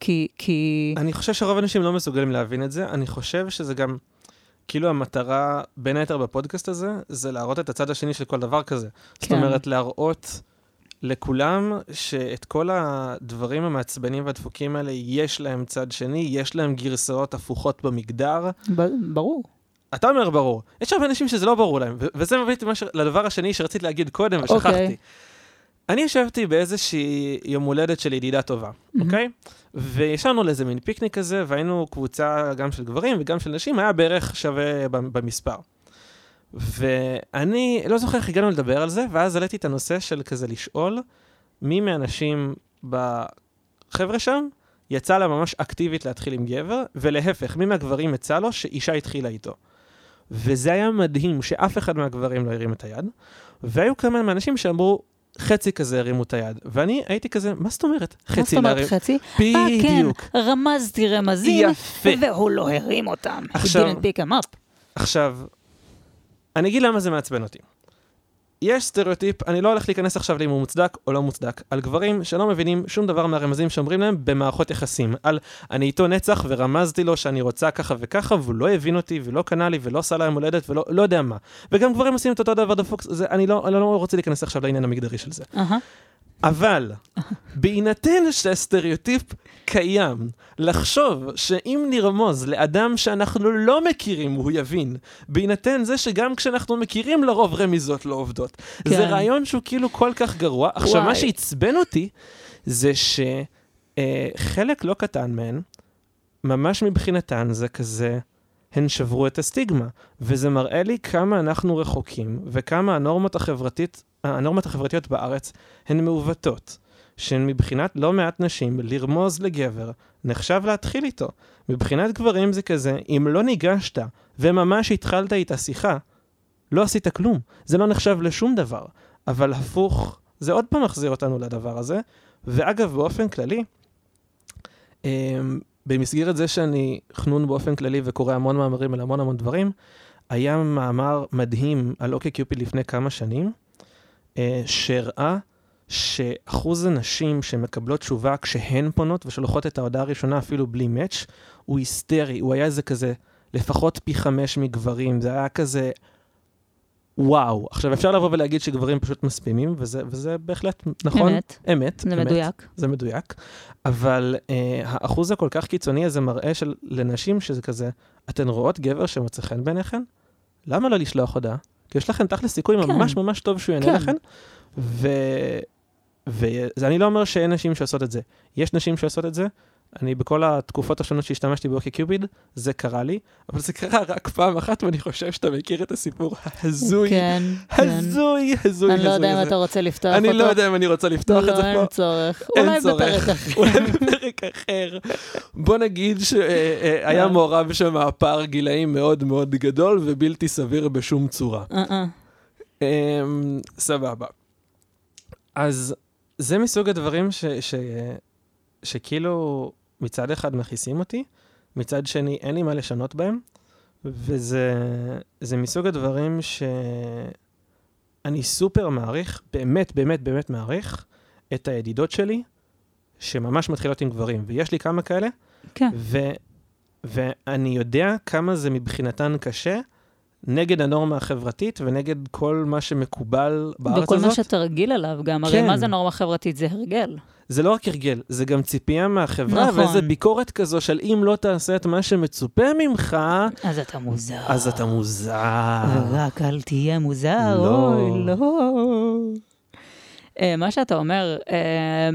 כי, כי...
אני חושב שרוב האנשים לא מסוגלים להבין את זה, אני חושב שזה גם, כאילו המטרה, בין היתר בפודקאסט הזה, זה להראות את הצד השני של כל דבר כזה. זאת
כן.
אומרת, להראות לכולם שאת כל הדברים המעצבנים והדפוקים האלה, יש להם צד שני, יש להם גרסאות הפוכות במגדר.
ב- ברור.
אתה אומר ברור. יש הרבה אנשים שזה לא ברור להם, וזה מביא אותי למה ש- לדבר השני שרציתי להגיד קודם ושכחתי.
אוקיי.
אני ישבתי באיזושהי יום הולדת של ידידה טובה, אוקיי? וישבנו לאיזה מין פיקניק כזה, והיינו קבוצה גם של גברים וגם של נשים, היה בערך שווה במספר. ואני לא זוכר איך הגענו לדבר על זה, ואז העליתי את הנושא של כזה לשאול מי מהאנשים בחבר'ה שם יצא לה ממש אקטיבית להתחיל עם גבר, ולהפך, מי מהגברים יצא לו שאישה התחילה איתו. וזה היה מדהים שאף אחד מהגברים לא הרים את היד, והיו כמה מהאנשים שאמרו, חצי כזה הרימו את היד. ואני הייתי כזה, מה זאת אומרת?
מה
חצי
זאת אומרת
להרים.
חצי? אה, כן,
בדיוק.
רמזתי רמזים,
יפה.
והוא לא הרים אותם.
עכשיו-
He didn't pick him up.
עכשיו, אני אגיד למה זה מעצבן אותי. יש סטריאוטיפ, אני לא הולך להיכנס עכשיו לאם הוא מוצדק או לא מוצדק, על גברים שלא מבינים שום דבר מהרמזים שאומרים להם במערכות יחסים. על אני איתו נצח ורמזתי לו שאני רוצה ככה וככה, והוא לא הבין אותי ולא קנה לי ולא עשה לה יום הולדת ולא לא יודע מה. וגם גברים עושים את אותו דבר דפוק, זה, אני, לא, אני לא רוצה להיכנס עכשיו לעניין המגדרי של זה.
אהה.
אבל, בהינתן שהסטריאוטיפ קיים, לחשוב שאם נרמוז לאדם שאנחנו לא מכירים, הוא יבין, בהינתן זה שגם כשאנחנו מכירים, לרוב רמיזות לא עובדות.
כן.
זה רעיון שהוא כאילו כל כך גרוע. עכשיו, מה
וואי.
שעצבן אותי, זה שחלק לא קטן מהן, ממש מבחינתן זה כזה, הן שברו את הסטיגמה, וזה מראה לי כמה אנחנו רחוקים, וכמה הנורמות, החברתית, הנורמות החברתיות בארץ הן מעוותות. שמבחינת לא מעט נשים, לרמוז לגבר נחשב להתחיל איתו. מבחינת גברים זה כזה, אם לא ניגשת וממש התחלת איתה שיחה, לא עשית כלום. זה לא נחשב לשום דבר. אבל הפוך, זה עוד פעם מחזיר אותנו לדבר הזה. ואגב, באופן כללי, אמ, במסגרת זה שאני חנון באופן כללי וקורא המון מאמרים על המון המון דברים, היה מאמר מדהים על אוקיי קיופיד לפני כמה שנים, שהראה שאחוז הנשים שמקבלות תשובה כשהן פונות ושולחות את ההודעה הראשונה אפילו בלי מאץ', הוא היסטרי, הוא היה איזה כזה לפחות פי חמש מגברים, זה היה כזה וואו. עכשיו, אפשר לבוא ולהגיד שגברים פשוט מספימים, וזה, וזה בהחלט נכון.
אמת.
אמת.
זה
אמת,
מדויק.
זה מדויק. אבל אה, האחוז הכל כך קיצוני הזה מראה של, לנשים שזה כזה, אתן רואות גבר שמוצא חן בעיניכן? למה לא לשלוח הודעה? כי יש לכם תכל'ס סיכוי
כן.
ממש ממש טוב שהוא יענה
כן.
לכן. ו... ואני לא אומר שאין נשים שעושות את זה. יש נשים שעושות את זה. אני בכל התקופות השונות שהשתמשתי באוקי קיופיד, זה קרה לי, אבל זה קרה רק פעם אחת, ואני חושב שאתה מכיר את הסיפור ההזוי,
כן, כן.
הזוי, הזוי,
אני לא יודע אם
הזוי.
אתה רוצה לפתוח אותו.
אני לא יודע אם אני רוצה לפתוח את זה
לא,
פה.
אין צורך.
אין
אולי
צורך.
בפרק אחר.
אולי בפרק אחר. בוא נגיד שהיה
אה.
מעורב שם פער גילאים מאוד מאוד גדול ובלתי סביר בשום צורה.
אה, אה.
אמ, סבבה. אז זה מסוג הדברים ש, ש, שכאילו מצד אחד מכעיסים אותי, מצד שני אין לי מה לשנות בהם, וזה זה מסוג הדברים שאני סופר מעריך, באמת באמת באמת מעריך, את הידידות שלי, שממש מתחילות עם גברים, ויש לי כמה כאלה,
כן.
ו, ואני יודע כמה זה מבחינתן קשה נגד הנורמה החברתית ונגד כל מה שמקובל בארץ
וכל
הזאת.
מה שאתה רגיל עליו גם, הרי
כן.
מה זה נורמה חברתית? זה הרגל.
זה לא רק הרגל, זה גם ציפייה מהחברה,
נכון.
ואיזה ביקורת כזו של אם לא תעשה את מה שמצופה ממך,
אז אתה מוזר.
אז אתה מוזר.
ורק אל תהיה מוזר,
לא.
אוי, לא. אה, מה שאתה אומר, אה,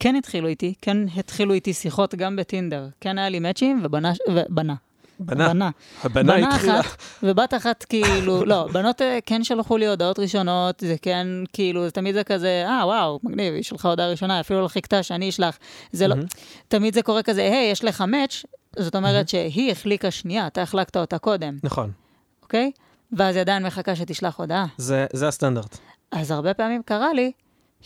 כן התחילו איתי, כן התחילו איתי שיחות גם בטינדר. כן היה לי מאצ'ים ובנה, ובנה.
בנה,
בנה.
הבנה
בנה
התחילה.
אחת, ובת אחת כאילו, לא, בנות אה, כן שלחו לי הודעות ראשונות, זה כן, כאילו, זה תמיד זה כזה, אה, וואו, מגניב, היא שלחה הודעה ראשונה, אפילו לא חיכתה שאני אשלח. זה לא. תמיד זה קורה כזה, היי, יש לך מאץ', זאת אומרת שהיא החליקה שנייה, אתה החלקת אותה קודם,
נכון,
אוקיי? ואז היא עדיין מחכה שתשלח הודעה.
זה זה הסטנדרט.
אז הרבה פעמים קרה לי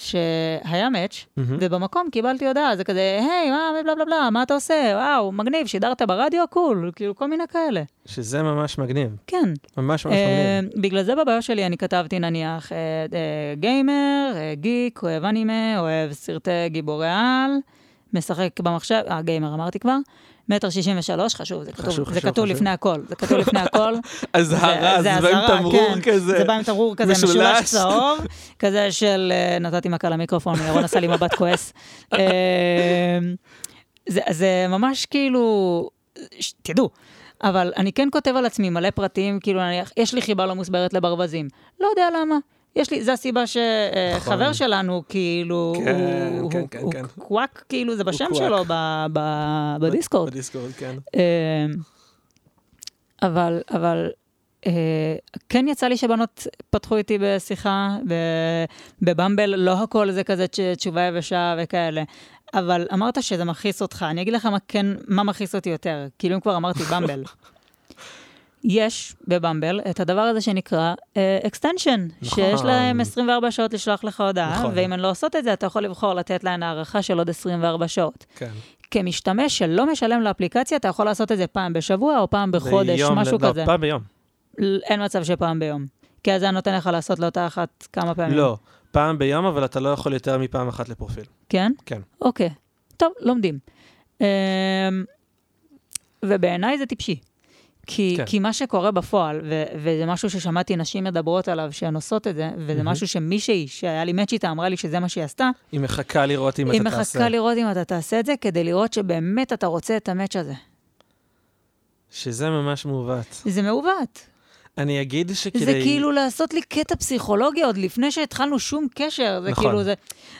שהיה מאץ',
מהמם.
ובמקום קיבלתי הודעה, זה כזה, היי, מה, בלה בלה בלה, מה אתה עושה? וואו, מגניב, שידרת ברדיו? קול, כאילו, כל מיני כאלה.
שזה ממש מגניב,
כן.
ממש ממש
אה,
מגניב.
בגלל זה בביו שלי אני כתבתי נניח אה, אה, גיימר, אה, גיק, אוהב אנימה, אוהב סרטי גיבורי על, משחק במחשב, אה, גיימר אמרתי כבר, מטר שישים ושלוש, חשוב, זה כתוב,
חשוב,
זה
חשוב,
כתוב
חשוב.
לפני הכל, זה כתוב לפני הכל.
אזהרה,
זה
זה בא עם תמרור
כן.
כזה.
זה בא עם תמרור כזה
משולש.
צהוב, כזה של אה, נתתי מכה למיקרופון, ירון עשה לי מבט כועס. אה, זה, זה ממש כאילו, תדעו, אבל אני כן כותב על עצמי מלא פרטים, כאילו נניח, יש לי חיבה לא מוסברת לברווזים. לא יודע למה. יש לי, זו הסיבה שחבר
נכון.
שלנו, כאילו,
כן,
הוא,
כן,
הוא,
כן,
הוא. קוואק, כאילו, זה בשם. שלו ב, ב, בדיסקורד.
בדיסקורד, כן.
אה, אבל, אבל אה, כן יצא לי שבנות פתחו איתי בשיחה, בבמבל, לא הכל זה כזה תש- תשובה יבשה וכאלה. אבל אמרת שזה מכעיס אותך, אני אגיד לך מה כן, מה מכעיס אותי יותר. כאילו אם כבר אמרתי במבל. יש בבמבל את הדבר הזה שנקרא extension, שיש
נכון.
להם 24 שעות לשלוח לך הודעה,
נכון.
ואם הן לא עושות את זה, אתה יכול לבחור לתת להן הארכה של עוד 24 שעות.
כן.
כמשתמש שלא משלם לאפליקציה, אתה יכול לעשות את זה פעם בשבוע או פעם בחודש,
ביום,
משהו
לא,
כזה.
פעם ביום.
אין מצב שפעם ביום. כי אז זה נותן לך לעשות לאותה אחת כמה פעמים.
לא, פעם ביום, אבל אתה לא יכול יותר מפעם אחת לפרופיל.
כן?
כן.
אוקיי. טוב, לומדים. אמ, ובעיניי זה טיפשי. כי,
כן.
כי מה שקורה בפועל, ו- וזה משהו ששמעתי נשים מדברות עליו, שהן עושות את זה, וזה
מהמם.
משהו שמישהי שהיה לי מאץ' איתה אמרה לי שזה מה שהיא עשתה,
היא מחכה לראות אם
היא
אתה תעשה.
מחכה לראות אם אתה תעשה את זה, כדי לראות שבאמת אתה רוצה את המאץ' הזה.
שזה ממש מעוות.
זה מעוות.
אני אגיד שכדי...
זה כאילו לעשות לי קטע פסיכולוגי עוד לפני שהתחלנו שום קשר. זה
נכון.
כאילו, זה,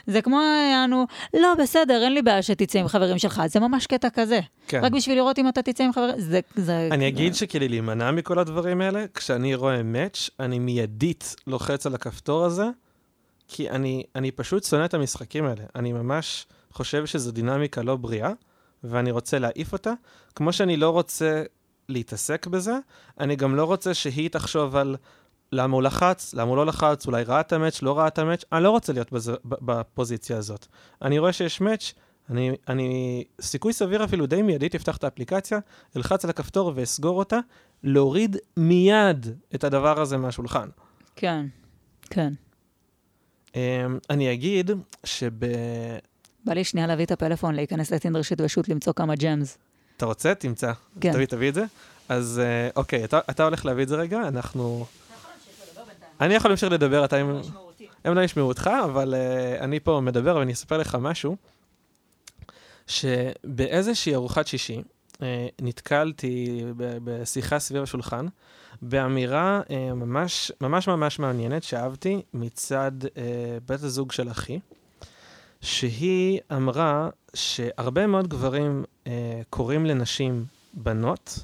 זה כמו יענו, לא, בסדר, אין לי בעיה שתצא עם חברים שלך, זה ממש קטע כזה.
כן.
רק בשביל לראות אם אתה תצא עם חברים, זה... זה
אני אגיד שכדי להימנע מכל הדברים האלה, כשאני רואה מאץ', אני מיידית לוחץ על הכפתור הזה, כי אני, אני פשוט שונא את המשחקים האלה. אני ממש חושב שזו דינמיקה לא בריאה, ואני רוצה להעיף אותה. כמו שאני לא רוצה להתעסק בזה, אני גם לא רוצה שהיא תחשוב על למה הוא לחץ, למה הוא לא לחץ, אולי ראה את המאץ', לא ראה את המאץ', אני לא רוצה להיות בזה, בפוזיציה הזאת. אני רואה שיש מאץ', אני, אני, סיכוי סביר אפילו די מיידית אפתח את האפליקציה, אלחץ על הכפתור ואסגור אותה, להוריד מיד את הדבר הזה מהשולחן.
כן, כן.
Um, אני אגיד שב...
בא לי שנייה להביא את הפלאפון, להיכנס לטינדר שתבשות, למצוא כמה ג'מס.
אתה רוצה? תמצא.
כן.
תביא, תביא את זה. אז אה, אוקיי, אתה, אתה הולך להביא את זה רגע, אנחנו... אני יכול להמשיך לדבר, אתה... הם הם לא ישמעו אותך, אבל uh, אני פה מדבר ואני אספר לך משהו, שבאיזושהי ארוחת שישי uh, נתקלתי ב- בשיחה סביב השולחן, באמירה uh, ממש ממש ממש מעניינת שאהבתי מצד uh, בית הזוג של אחי, שהיא אמרה שהרבה מאוד גברים uh, קוראים לנשים בנות,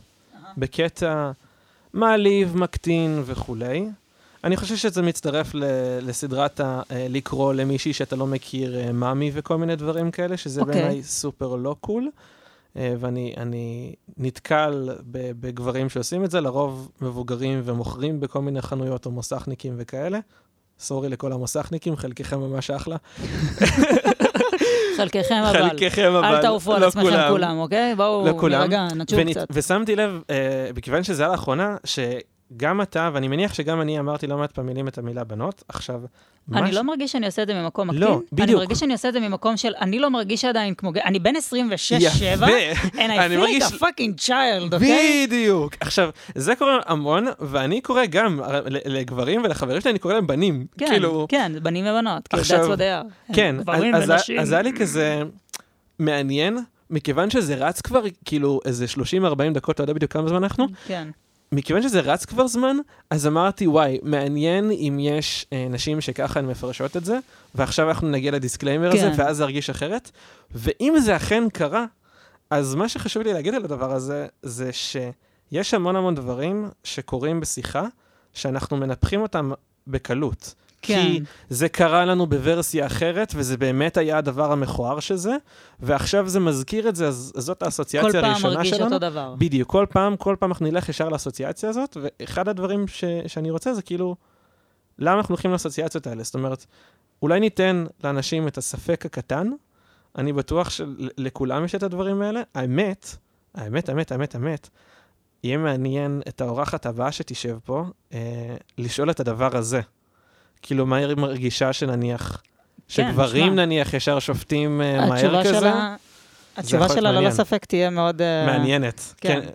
בקטע מעליב, מקטין וכולי. אני חושב שזה מצטרף ל- לסדרת ה- אה, לקרוא למישהי שאתה לא מכיר אה, מאמי וכל מיני דברים כאלה, שזה okay.
אוקיי.
בעיניי סופר לא קול. אה, ואני אני נתקל בגברים שעושים את זה, לרוב מבוגרים ומוכרים בכל מיני חנויות או מוסכניקים וכאלה. סורי לכל המוסכניקים, חלקכם ממש אחלה.
חלקכם אבל.
חלקכם אבל,
אל תעופו על
לא
עצמכם
כולם.
אוקיי? בואו
לא
נתשוב
ונ-
קצת.
ושמתי לב, אה, מכיוון שזה היה לאחרונה, שגם אתה, ואני מניח שגם אני אמרתי לא מעט פעמים את המילה בנות, עכשיו,
אני
ש-
לא מרגיש שאני עושה את זה ממקום מקטין.
לא,
אני
בדיוק.
מרגיש שאני עושה את זה ממקום של, אני לא מרגיש עדיין כמו, אני בן 26-7,
יפה.
and I
אני
feel
מרגיש-
like a fucking child, אוקיי?
בדיוק. עכשיו, זה קורה המון, ואני קורא גם ל- לגברים ולחברים שלי, אני קורא להם בנים.
כן,
כאילו,
כן, בנים ובנות, כאילו, that's what they are.
כן, אז- אז-. אז היה לי כזה מעניין, מכיוון שזה רץ כבר כאילו איזה 30-40 דקות, אתה יודע בדיוק כמה זמן אנחנו?
כן.
מכיוון שזה רץ כבר זמן, אז אמרתי, וואי, מעניין אם יש אה, נשים שככה הן מפרשות את זה, ועכשיו אנחנו נגיע ל disclaimer הזה,
כן.
ואז זה ירגיש אחרת. ואם זה אכן קרה, אז מה שחשוב לי להגיד על הדבר הזה, זה שיש המון המון דברים שקורים בשיחה, שאנחנו מנפחים אותם בקלות.
כן.
כי זה קרה לנו בוורסיה אחרת, וזה באמת היה הדבר המכוער של זה, ועכשיו זה מזכיר את זה, אז זאת
כל
האסוציאציה
פעם
הראשונה
מרגיש
שלנו.
אותו דבר.
בדיוק, כל פעם, כל פעם אנחנו נלך ישר לאסוציאציה הזאת, ואחד הדברים ש, שאני רוצה זה כאילו, למה אנחנו הולכים לאסוציאציות האלה? זאת אומרת, אולי ניתן לאנשים את הספק הקטן, אני בטוח שלכולם יש את הדברים האלה. האמת, האמת, האמת, האמת, האמת, יהיה מעניין את האורחת הבאה שתשב פה, אה, לשאול את הדבר הזה. כאילו, מה היא מרגישה שנניח, שגברים
שמע.
נניח ישר שופטים אה, מהר כזה?
שלה, התשובה שלה ללא. ספק תהיה מאוד... אה,
מעניינת.
כן.
כן.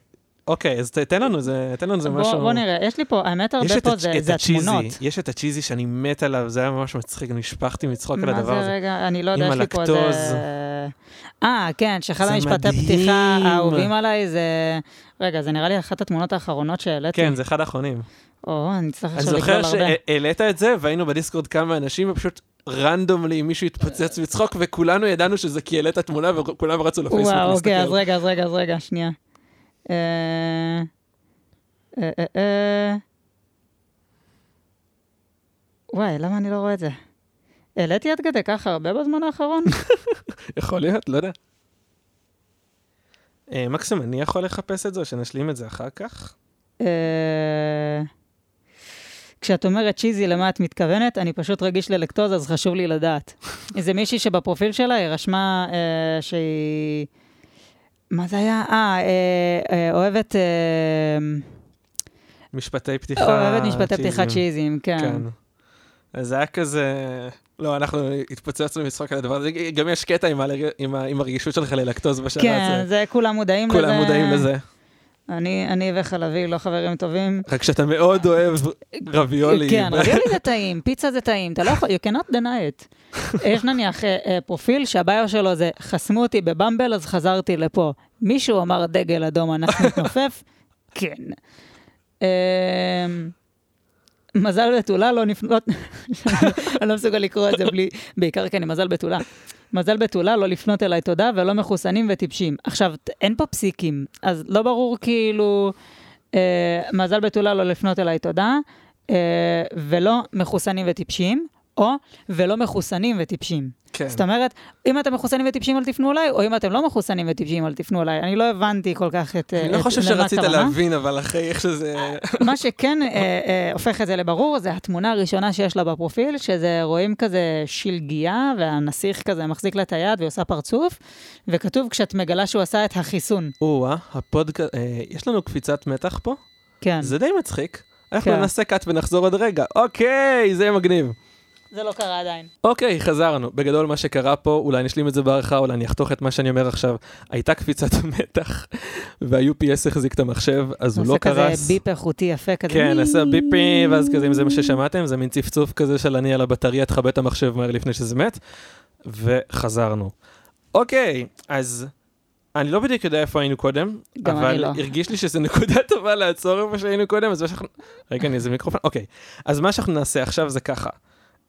אוקיי, אז תן לנו זה, תן לנו זה
בוא-
משהו...
בוא נראה, יש לי פה, האמת הרבה פה זה זה התמונות.
יש את הצ'יזי שאני מת עליו, זה היה ממש מצחיק, נשפכתי מצחוק על
מה
הדבר
זה
הזה.
רגע? אני לא יודע, יש לי פה איזה... אה, כן, שאחד המשפטי
מדהים.
פתיחה האהובים עליי זה... רגע, זה נראה לי אחת התמונות האחרונות שהעליתי.
כן, זה אחד האחרונים.
או, אני צריך
אני
עכשיו
זוכר
לגלול הרבה.
שהעלית את זה, והיינו בדיסקורד כמה אנשים, ופשוט רנדומלי מישהו התפוצץ מצחוק, וכולנו ידענו שזה כי העלית תמונה, וכולם רצו לפייסבוק
וואו, אוקיי, אז
להסתכל.
רגע, אז רגע, אז רגע, שנייה. אה, אה, אה. וואי, למה אני לא רואה את זה? העליתי עד כדי ככה הרבה בזמן האחרון?
יכול להיות, לא יודע. אה, מקסימום, אני יכול לחפש את זה, או שנשלים את זה אחר כך?
אה, כשאת אומרת צ'יזי, למה את מתכוונת? אני פשוט רגיש ללקטוז, אז חשוב לי לדעת. איזה מישהי שבפרופיל שלה היא רשמה אה, שהיא... מה זה היה? אה, אה, אה, אוהבת... אה,
משפטי פתיחה
אוהבת משפטי פתיחה צ'יזים, כן.
כן. זה היה כזה... לא, אנחנו התפוצצנו מצחוק על הדבר הזה. גם יש קטע עם, הלג... עם, ה... עם הרגישות שלך ללקטוז בשלב
כן,
הזה.
זה כולם מודעים לזה.
כולם מודעים לזה.
אני, אני וחלבי לא חברים טובים.
רק שאתה מאוד אוהב רביולי.
כן, רביולי זה טעים, פיצה זה טעים, אתה לא יכול, you cannot deny it. יש נניח אה, פרופיל שהביו שלו זה, חסמו אותי בבמבל, אז חזרתי לפה. מישהו אמר דגל אדום, אנחנו נתנופף? כן. מזל בתולה לא לפנות, אני לא מסוגל לקרוא את זה בלי, בעיקר כי אני מזל בתולה. מזל בתולה, לא לפנות אליי תודה, ולא מחוסנים וטיפשים. עכשיו, אין פה פסיקים, אז לא ברור כאילו, אה, מזל בתולה, לא לפנות אליי תודה, אה, ולא מחוסנים וטיפשים, או ולא מחוסנים וטיפשים.
כן.
זאת אומרת, אם אתם מחוסנים וטיפשים אל תפנו אליי, או אם אתם לא מחוסנים וטיפשים אל תפנו אליי. אני לא הבנתי כל כך את...
אני לא
את-
חושב
למה
שרצית
הכוונה.
להבין, אבל אחרי איך שזה...
מה שכן אה, אה, הופך את זה לברור, זה התמונה הראשונה שיש לה בפרופיל, שזה רואים כזה שלגיה, והנסיך כזה מחזיק לה את היד והיא עושה פרצוף, וכתוב כשאת מגלה שהוא עשה את החיסון.
או-אה, הפודקאסט... אה, יש לנו קפיצת מתח פה?
כן.
זה די מצחיק. אנחנו
כן.
נעשה קאט ונחזור עוד רגע. אוקיי, זה יהיה מגניב.
זה לא קרה עדיין.
אוקיי, חזרנו. בגדול מה שקרה פה, אולי נשלים את זה בערכה, אולי אני אחתוך את מה שאני אומר עכשיו. הייתה קפיצת מתח, וה-UPS החזיק את המחשב, אז הוא לא קרס.
עושה כזה ביפ איכותי יפה כזה.
כן, עשה ביפים, ואז כזה, אם זה מה ששמעתם, זה מין צפצוף כזה של אני על הבטריה, תכבה את המחשב מהר לפני שזה מת, וחזרנו. אוקיי, אז אני לא בדיוק יודע איפה היינו קודם, אבל
לא.
הרגיש לי שזו נקודה טובה לעצור איפה שהיינו קודם, אז מה שאנחנו... רגע, אני איזה מיקרופון? אוקיי. אז מה שאנחנו נעשה עכשיו זה ככה.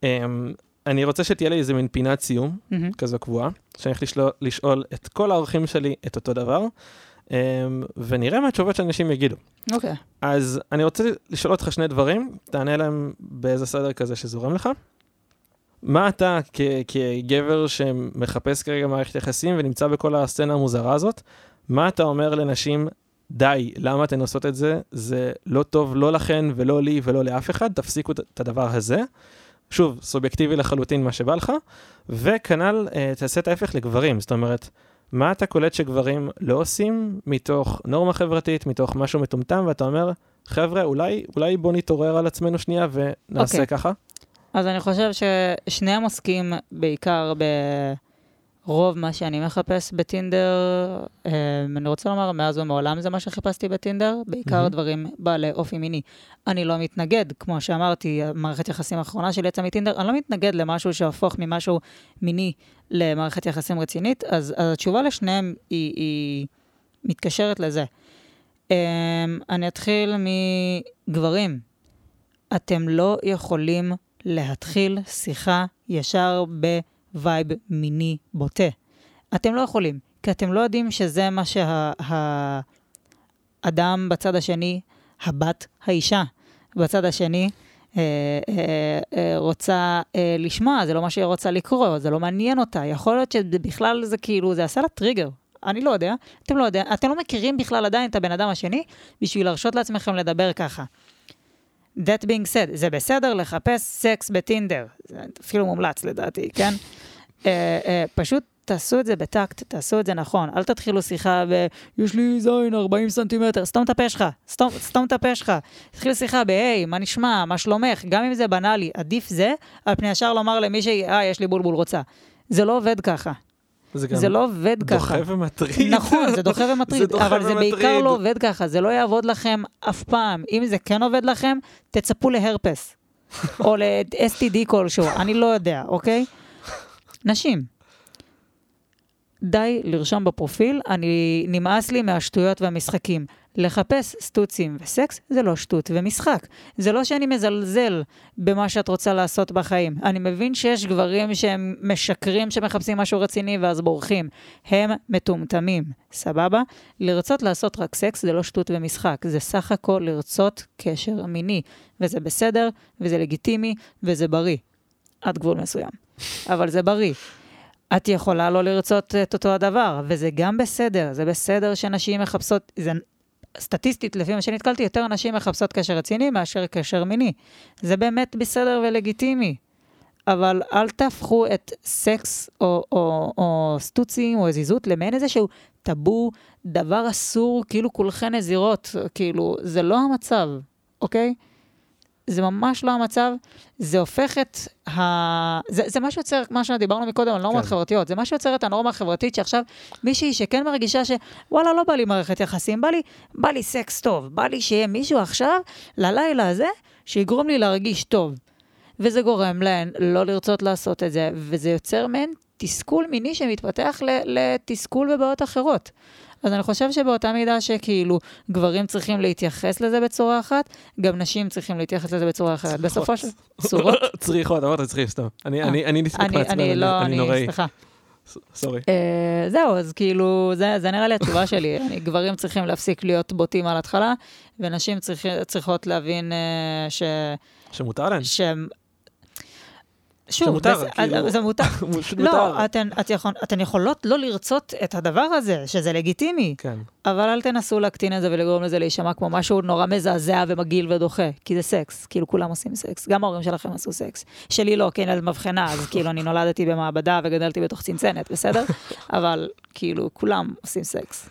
אמ, אני רוצה שתהיה לי איזה מין פינת סיום,
מהמם.
כזו קבועה, שאני הולך לשאול, לשאול את כל האורחים שלי את אותו דבר, אמ, ונראה מה התשובות שאנשים יגידו.
אוקיי.
אז אני רוצה לשאול אותך שני דברים, תענה להם באיזה סדר כזה שזורם לך. מה אתה כ- כגבר שמחפש כרגע מערכת יחסים ונמצא בכל הסצנה המוזרה הזאת, מה אתה אומר לנשים, די, למה אתן עושות את זה? זה לא טוב לא לכן ולא לי ולא לאף אחד, תפסיקו את הדבר הזה. שוב, סובייקטיבי לחלוטין מה שבא לך, וכנ"ל אה, תעשה את ההפך לגברים, זאת אומרת, מה אתה קולט שגברים לא עושים מתוך נורמה חברתית, מתוך משהו מטומטם, ואתה אומר, חבר'ה, אולי, אולי בוא נתעורר על עצמנו שנייה ונעשה
אוקיי.
ככה?
אז אני חושב ששניהם עוסקים בעיקר ברוב מה שאני מחפש בטינדר. אה, אני רוצה לומר, מאז ומעולם זה מה שחיפשתי בטינדר, בעיקר
מהמם.
דברים בעלי אופי מיני. אני לא מתנגד, כמו שאמרתי, המערכת יחסים האחרונה שלי יצאה מטינדר, אני לא מתנגד למשהו שהפוך ממשהו מיני למערכת יחסים רצינית, אז, אז התשובה לשניהם היא, היא מתקשרת לזה. Um, אני אתחיל מגברים. אתם לא יכולים להתחיל שיחה ישר ב vibe מיני בוטה. אתם לא יכולים, כי אתם לא יודעים שזה מה שהאדם בצד השני, הבת, האישה בצד השני, אה, אה, אה, רוצה אה, לשמוע, זה לא מה שהיא רוצה לקרוא, זה לא מעניין אותה. יכול להיות שבכלל זה כאילו, זה עשה לה טריגר. אני לא יודע, אתם לא יודע, אתם לא מכירים בכלל עדיין את הבן אדם השני בשביל להרשות לעצמכם לדבר ככה. That being said, זה בסדר לחפש סקס בטינדר, זה אפילו מומלץ לדעתי, כן? uh, uh, פשוט תעשו את זה בטקט, תעשו את זה נכון, אל תתחילו שיחה ב... יש לי זין 40 סנטימטר, סתום את הפה שלך, סתום, את הפה שלך. תתחיל שיחה ב-היי, מה נשמע, מה שלומך, גם אם זה בנאלי, עדיף זה, על פני ישר לומר למישהי, אה, יש לי בולבול רוצה. זה לא עובד ככה,
זה
זה לא עובד ככה.
דוחה ומטריד.
נכון, זה דוחה ומטריד,
זה דוחה
אבל זה בעיקר
ומטריד.
לא עובד ככה, זה לא יעבוד לכם אף פעם. אם זה כן עובד לכם, תצפו להרפס, או ל-STD כלשהו, אני לא יודע, אוקיי? נשים, די לרשום בפרופיל, אני, נמאס לי מהשטויות והמשחקים. לחפש סטוצים וסקס זה לא שטות ומשחק. זה לא שאני מזלזל במה שאת רוצה לעשות בחיים. אני מבין שיש גברים שהם משקרים שמחפשים משהו רציני ואז בורחים. הם מטומטמים, סבבה? לרצות לעשות רק סקס זה לא שטות ומשחק, זה סך הכל לרצות קשר מיני. וזה בסדר, וזה לגיטימי, וזה בריא. עד גבול מסוים. אבל זה בריא. את יכולה לא לרצות את אותו הדבר, וזה גם בסדר, זה בסדר שנשים מחפשות, זה סטטיסטית, לפי מה שנתקלתי, יותר נשים מחפשות קשר רציני מאשר קשר מיני. זה באמת בסדר ולגיטימי. אבל אל תהפכו את סקס או, או, או סטוצים או זיזות למעין איזשהו טאבו, דבר אסור, כאילו כולכן נזירות, כאילו, זה לא המצב, אוקיי? זה ממש לא המצב, זה הופך את ה... זה, זה מה שיוצר, מה שדיברנו מקודם על נורמות
כן.
חברתיות, זה מה שיוצר את הנורמה החברתית שעכשיו מישהי שכן מרגישה שוואלה, לא בא לי מערכת יחסים, בא לי, בא לי סקס טוב, בא לי שיהיה מישהו עכשיו, ללילה הזה, שיגרום לי להרגיש טוב. וזה גורם להן לא לרצות לעשות את זה, וזה יוצר מהן תסכול מיני שמתפתח ל- לתסכול בבעיות אחרות. אז אני חושב שבאותה מידה שכאילו גברים צריכים להתייחס לזה בצורה אחת, גם נשים צריכים להתייחס לזה בצורה אחרת. בסופו של... צורות?
צריכות, אמרת צריכים, סתם. אני-
אה.
אני אני נסתכל
אני לא,
אני
אני,
נוראי.
סליחה.
סורי.
אה, זהו, אז כאילו, זה, זה נראה לי התשובה שלי. אני, גברים צריכים להפסיק להיות בוטים על התחלה, ונשים צריכ, צריכות להבין אה, ש...
שמותר להם.
שוב,
שמותר,
זה,
כאילו.
זה מותר.
מותר.
לא, אתן, את יכול, אתן יכולות לא לרצות את הדבר הזה, שזה לגיטימי,
כן.
אבל אל תנסו להקטין את זה ולגרום לזה להישמע כמו משהו נורא מזעזע ומגעיל ודוחה, כי זה סקס, כאילו כולם עושים סקס, גם ההורים שלכם עשו סקס. שלי לא, כי אני ילד מבחנה, אז כאילו אני נולדתי במעבדה וגדלתי בתוך צנצנת, בסדר? אבל כאילו כולם עושים סקס.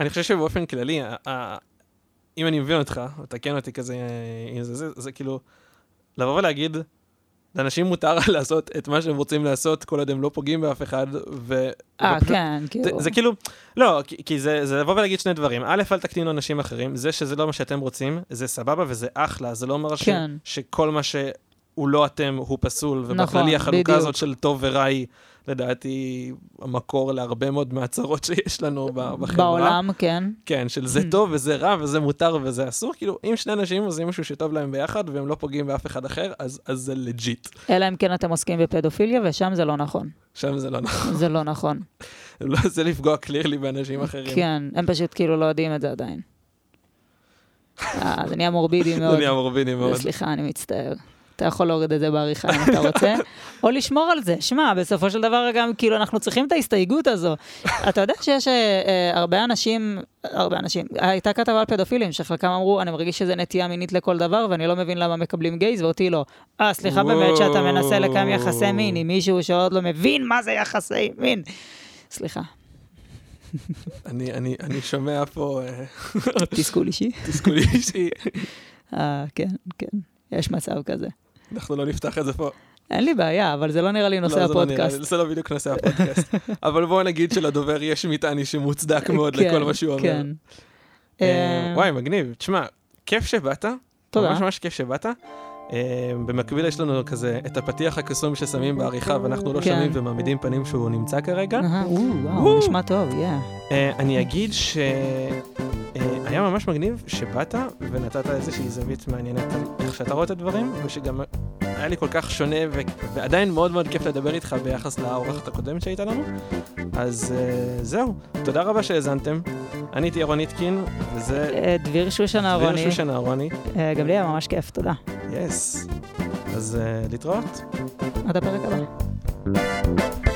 אני חושב שבאופן כללי, אם אני מבין אותך, תקן אותי כזה, אה, אם זה, זה, זה כאילו, לבוא ולהגיד, לאנשים מותר לעשות את מה שהם רוצים לעשות, כל עוד הם לא פוגעים באף אחד, ו...
אה, כן,
זה,
כאילו.
זה כאילו, לא, כי, כי זה, זה לבוא ולהגיד שני דברים. א', אל תקטינו אנשים אחרים, זה שזה לא מה שאתם רוצים, זה סבבה וזה אחלה, זה לא אומר ש,
כן.
שכל מה שהוא לא אתם הוא פסול, ובכללי
נכון,
החלוקה
בדיוק.
הזאת של טוב ורע היא, לדעתי, המקור להרבה מאוד מהצרות שיש לנו בחברה.
בעולם, כן.
כן, של זה טוב וזה רע וזה מותר וזה אסור, כאילו, אם שני אנשים עושים משהו שטוב להם ביחד והם לא פוגעים באף אחד אחר, אז, אז זה לג'יט.
אלא אם כן אתם עוסקים בפדופיליה, ושם זה לא נכון.
שם זה לא נכון,
זה לא נכון.
לא זה לפגוע קלירלי באנשים אחרים.
כן, הם פשוט כאילו לא יודעים את זה עדיין. אה, זה נהיה מורבידי מאוד.
זה נהיה מורבידי מאוד.
סליחה, אני מצטער. אתה יכול להוריד את זה בעריכה אם אתה רוצה, או לשמור על זה. שמע, בסופו של דבר גם, כאילו, אנחנו צריכים את ההסתייגות הזו. אתה יודע שיש אה, אה, הרבה אנשים, הרבה אנשים, הייתה כתבה על פדופילים, שחלקם אמרו, אני מרגיש שזה נטייה מינית לכל דבר, ואני לא מבין למה מקבלים גייז, ואותי לא. אה, סליחה באמת שאתה מנסה לקיים יחסי מין עם מישהו שעוד לא מבין מה זה יחסי מין. סליחה,
אני, אני, אני שומע פה אה,
תסכול אישי.
תסכול אישי.
אה, כן, כן, יש מצב כזה.
אנחנו לא נפתח את זה פה.
אין לי בעיה, אבל זה לא נראה לי נושא
לא, זה לא נראה
הפודקאסט.
לי, זה לא בדיוק נושא הפודקאסט. אבל בואו נגיד שלדובר יש מטען אישי מוצדק מאוד
כן,
לכל מה שהוא אומר.
כן.
אה, וואי, מגניב. תשמע, כיף שבאת.
תודה.
ממש ממש כיף שבאת. אה, במקביל יש לנו כזה את הפתיח הקסום ששמים בעריכה ואנחנו לא
כן.
שומעים ומעמידים פנים שהוא נמצא כרגע.
וואו. נשמע טוב, יא.
אני אגיד שהיה ממש מגניב שבאת ונתת איזושהי זווית מעניינת על איך שאתה רואה את הדברים, ושגם היה לי כל כך שונה ו- ועדיין מאוד מאוד כיף לדבר איתך ביחס לאורחת הקודמת שהייתה לנו. אז אה, זהו, תודה רבה שהאזנתם. אני הייתי ירון איטקין, וזה
אה, דביר שושן
דביר
אהרוני,
שושן אהרוני.
אה, גם לי היה ממש כיף, תודה.
יס. אז אה, להתראות.
עד הפרק הבא.